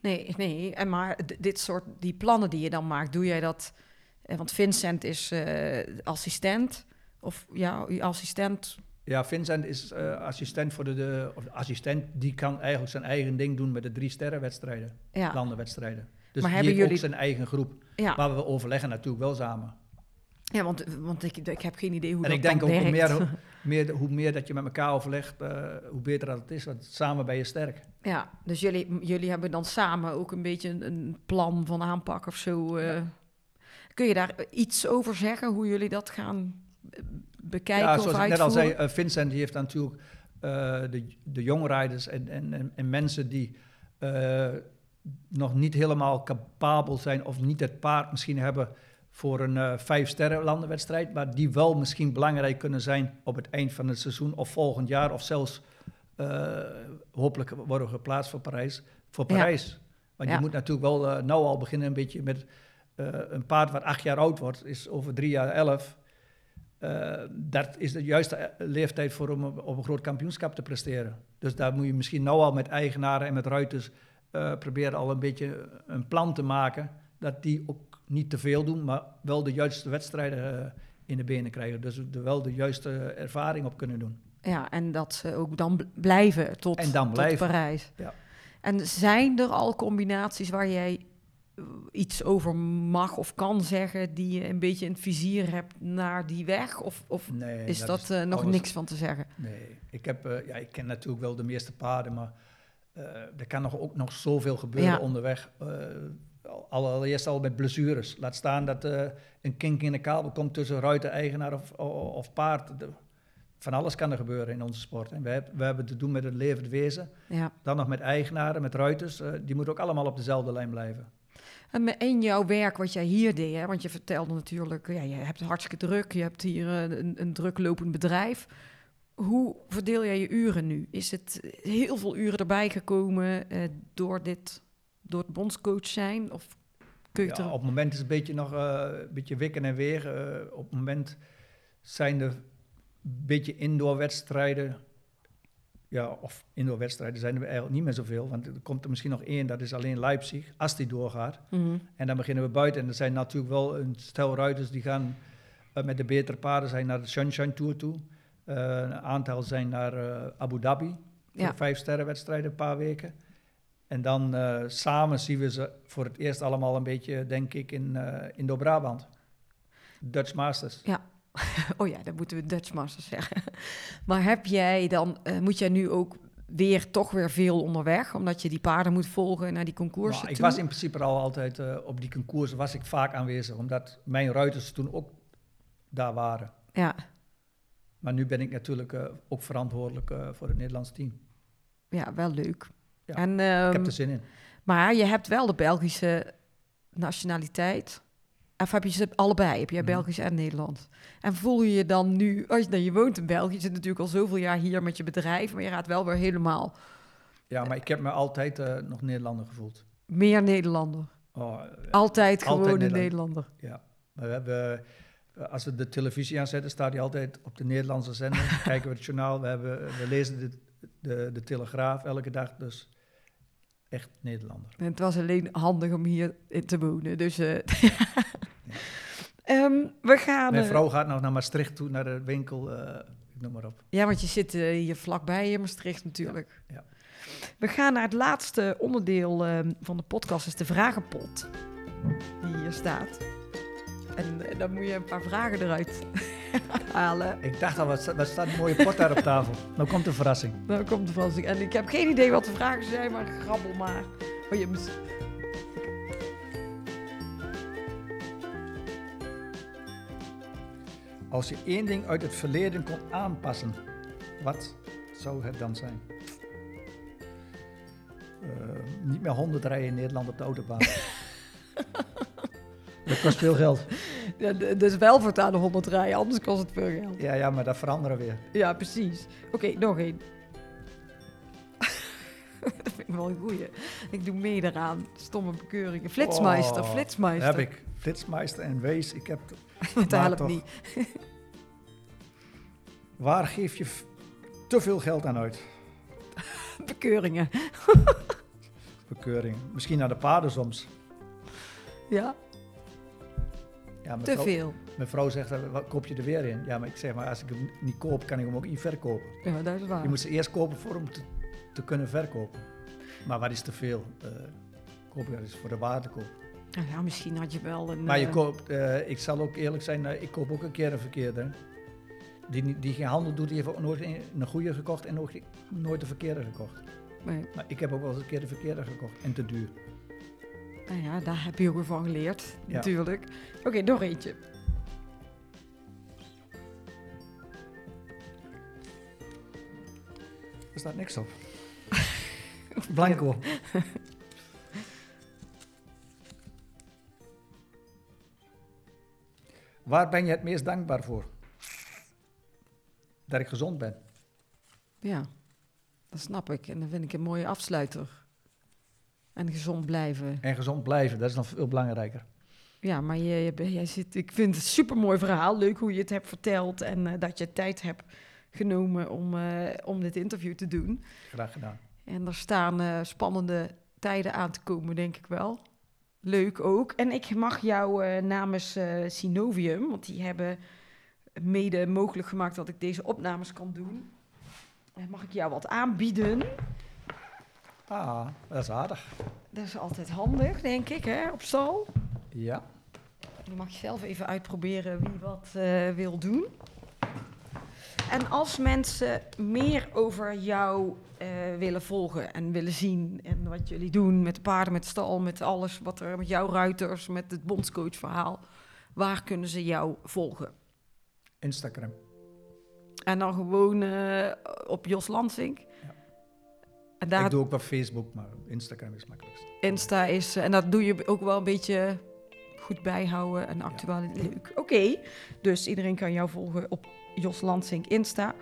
A: nee, nee. En maar dit soort, die plannen die je dan maakt, doe jij dat... eh, Want Vincent is eh, assistent. Of ja, assistent.
B: Ja, Vincent is assistent voor de, de of assistent die kan eigenlijk zijn eigen ding doen met de drie sterrenwedstrijden,
A: Ja,
B: landenwedstrijden. Dus
A: Maar
B: die
A: hebben
B: heeft
A: jullie-
B: ook zijn eigen groep.
A: ja.
B: Maar we overleggen natuurlijk wel samen.
A: Ja want, want ik, ik heb geen idee hoe
B: en
A: dat
B: ik denk ook hoe meer, meer, hoe meer dat je met elkaar overlegt, eh, hoe beter dat het is. Want samen ben je sterk.
A: Ja, dus jullie, jullie hebben dan samen ook een beetje een, een plan van aanpak of zo. eh. Kun je daar iets over zeggen, hoe jullie dat gaan eh, bekijken
B: ja,
A: of
B: zoals ik
A: uitvoeren?
B: net al zei, Vincent die heeft natuurlijk de, de jongrijders en, en, en, en mensen die nog niet helemaal capabel zijn of niet het paard misschien hebben voor een eh vijf sterren landenwedstrijd, maar die wel misschien belangrijk kunnen zijn op het eind van het seizoen of volgend jaar of zelfs eh, hopelijk worden we geplaatst voor Parijs. Voor
A: Ja.
B: Parijs. Want
A: Ja.
B: je moet natuurlijk wel eh, nou al beginnen een beetje met een paard wat acht jaar oud wordt, is over drie jaar elf. Dat is de juiste leeftijd voor om op op een groot kampioenschap te presteren. Dus daar moet je misschien nou al met eigenaren en met ruiters proberen al een beetje een plan te maken. Dat die ook niet te veel doen, maar wel de juiste wedstrijden eh, in de benen krijgen. Dus er wel de juiste ervaring op kunnen doen.
A: Ja, en dat ze ook dan bl- blijven tot,
B: En dan
A: tot
B: blijven.
A: Parijs.
B: Ja.
A: En zijn er al combinaties waar jij eh, iets over mag of kan zeggen... die je een beetje in het vizier hebt naar die weg? Of, of
B: Nee,
A: is dat, eh, nog
B: alles-
A: niks van te zeggen?
B: Nee, ik, heb, ja, ik ken natuurlijk wel de meeste paarden, maar er kan nog, ook nog zoveel gebeuren
A: Ja.
B: onderweg. Al- allereerst al met blessures. Laat staan dat eh, een kink in de kabel komt tussen ruiter, eigenaar of, of, of paard. De- van alles kan er gebeuren in onze sport. En we, hebben we hebben te doen met een levend wezen.
A: Ja.
B: Dan nog met eigenaren, met ruiters. eh, die moeten ook allemaal op dezelfde lijn blijven.
A: En jouw werk wat jij hier deed, hè, want je vertelde natuurlijk, ja, je hebt het hartstikke druk, je hebt hier eh, een, een druk lopend bedrijf. Hoe verdeel jij je uren nu? Is het heel veel uren erbij gekomen door dit, door het bondscoach zijn? Of kun je
B: Ja,
A: er...
B: op het moment is het een beetje nog eh, een beetje wikken en weer. Eh, op het moment zijn er een beetje indoorwedstrijden. Ja, of indoorwedstrijden zijn er eigenlijk niet meer zoveel. Want er komt er misschien nog één, dat is alleen Leipzig, als die doorgaat.
A: Mhm.
B: En dan beginnen we buiten. En er zijn natuurlijk wel een stel ruiters die gaan eh, met de betere paarden zijn naar de Sunshine Tour toe. Een aantal zijn naar Abu Dhabi voor
A: Ja.
B: vijf sterrenwedstrijden een paar weken. En dan eh, samen zien we ze voor het eerst allemaal een beetje, denk ik, in eh Indo-Brabant. Dutch Masters.
A: Oh ja, dan moeten we Dutch Masters zeggen. Maar heb jij dan, eh, moet jij nu ook weer toch weer veel onderweg, omdat je die paarden moet volgen naar die concoursen
B: Maar ik was in principe al altijd op die concours was ik vaak aanwezig, omdat mijn ruiters toen ook daar waren.
A: Ja,
B: Maar nu ben ik natuurlijk ook verantwoordelijk voor het Nederlands team.
A: ja, wel leuk.
B: Ja,
A: en,
B: ik
A: ehm,
B: heb er zin in.
A: Maar je hebt wel de Belgische nationaliteit. Of heb je ze allebei? Heb jij
B: Mhm.
A: Belgisch en Nederlands? En voel je je dan nu, als je, nou, je woont in België, je zit natuurlijk al zoveel jaar hier met je bedrijf, maar je gaat wel weer helemaal
B: Ja, maar ik heb me altijd eh, nog Nederlander gevoeld.
A: meer Nederlander.
B: Oh,
A: Altijd gewoon een
B: Nederland.
A: Nederlander.
B: ja. We hebben, eh, als we de televisie aanzetten, staat hij altijd op de Nederlandse zender. kijken we het journaal. We, hebben, we lezen de, de, de Telegraaf elke dag. Dus echt Nederlander.
A: En het was alleen handig om hier in te wonen. Dus, eh, Ehm, we gaan...
B: Mijn
A: eh,
B: vrouw gaat nog naar Maastricht toe, naar de winkel, eh, ik noem maar op.
A: Ja, want je zit hier vlakbij in Maastricht natuurlijk.
B: Ja, ja.
A: We gaan naar het laatste onderdeel ehm, van de podcast, is de vragenpot. Die hier staat. En eh, dan moet je een paar vragen eruit halen.
B: Ik dacht al, wat, wat staat een mooie pot daar op tafel. Nou komt de verrassing.
A: Dan komt de verrassing. En ik heb geen idee wat de vragen zijn, maar grabbel maar. Oh, je moet...
B: Als je één ding uit het verleden kon aanpassen, wat zou het dan zijn? Eh, niet meer 100 rijden in Nederland op de autobaan. dat kost veel geld.
A: Ja, dus wel voortaan de 100 rijden, anders kost het veel geld.
B: Ja, ja, maar dat veranderen weer.
A: Ja, precies. Oké, nog één. dat vind ik wel een goeie. Ik doe mee eraan. Stomme bekeuringen. Flitsmeister,
B: Oh,
A: flitsmeister.
B: Heb ik. Flitsmeister en Wees. Ik heb maar
A: helpt
B: toch.
A: niet.
B: Waar geef je te veel geld aan uit?
A: Bekeuringen.
B: Bekeuring. Misschien naar de paarden soms.
A: Ja,
B: Ja,
A: te
B: vrouw-
A: veel.
B: Mijn vrouw zegt, wat koop je er weer in? Ja, maar ik zeg maar, als ik hem niet koop, kan ik hem ook niet verkopen.
A: Ja, dat is waar.
B: Je moet ze eerst kopen voor hem te, te kunnen verkopen. Maar wat is te veel? Eh koop je dat is voor de waarde koop.
A: Nou ja, misschien had je wel een...
B: Maar je
A: eh,
B: koopt, eh, ik zal ook eerlijk zijn, ik koop ook een keer een verkeerde. Die, die geen handel doet, die heeft ook nooit een, een goede gekocht en nooit, nooit de verkeerde gekocht.
A: nee.
B: Maar ik heb ook wel eens een keer de verkeerde gekocht en te duur.
A: Nou ja, daar heb je ook van geleerd,
B: Ja.
A: natuurlijk. Oké, nog eentje.
B: Er staat niks op. Blanco. Waar ben je het meest dankbaar voor? Dat ik gezond ben.
A: Ja, dat snap ik. En dan vind ik een mooie afsluiter. En gezond blijven.
B: En gezond blijven, dat is nog veel belangrijker.
A: Ja, maar je, je- jij zit, ik vind het een supermooi verhaal. Leuk hoe je het hebt verteld en eh, dat je tijd hebt genomen om, eh, om dit interview te doen.
B: Graag gedaan.
A: En er staan eh, spannende tijden aan te komen, denk ik wel. Leuk ook. En ik mag jou namens Synovium, want die hebben mede mogelijk gemaakt dat ik deze opnames kan doen. mag ik jou wat aanbieden?
B: Ah, dat is aardig.
A: Dat is altijd handig, denk ik, hè, op stal.
B: Ja.
A: Dan mag je zelf even uitproberen wie wat eh, wil doen. En als mensen meer over jou eh, willen volgen en willen zien en wat jullie doen met de paarden, met de stal, met alles wat er met jouw ruiters, met het bondscoachverhaal, waar kunnen ze jou volgen?
B: Instagram.
A: En dan gewoon eh, op Jos Lansing.
B: Ja.
A: En daar
B: Ik doe ook wel Facebook, maar Instagram is het makkelijkst.
A: Insta is, eh, en dat doe je ook wel een beetje goed bijhouden en actueel. Leuk. Oké, dus iedereen kan jou volgen op Jos Lansing Insta.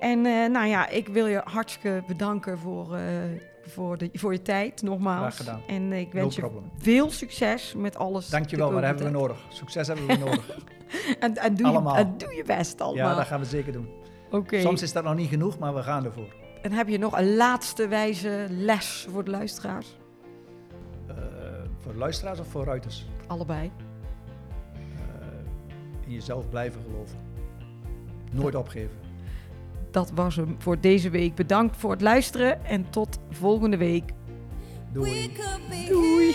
A: En eh, nou ja, ik wil je hartstikke bedanken voor, eh, voor, de, voor je tijd, nogmaals.
B: Graag gedaan.
A: En ik
B: No
A: wens je
B: problem.
A: veel succes met alles.
B: Dankjewel, maar dat hebben we nodig. Succes hebben we nodig.
A: En, en, doe je,
B: Allemaal.
A: en doe je best allemaal.
B: Ja, dat gaan we zeker doen.
A: Oké.
B: Soms is dat nog niet genoeg, maar we gaan ervoor.
A: En heb je nog een laatste wijze les voor de luisteraars?
B: Eh, voor luisteraars of voor ruiters?
A: Allebei.
B: Eh, in jezelf blijven geloven. Nooit opgeven.
A: Dat was hem voor deze week. Bedankt voor het luisteren en tot volgende week.
B: Doei.
A: Doei.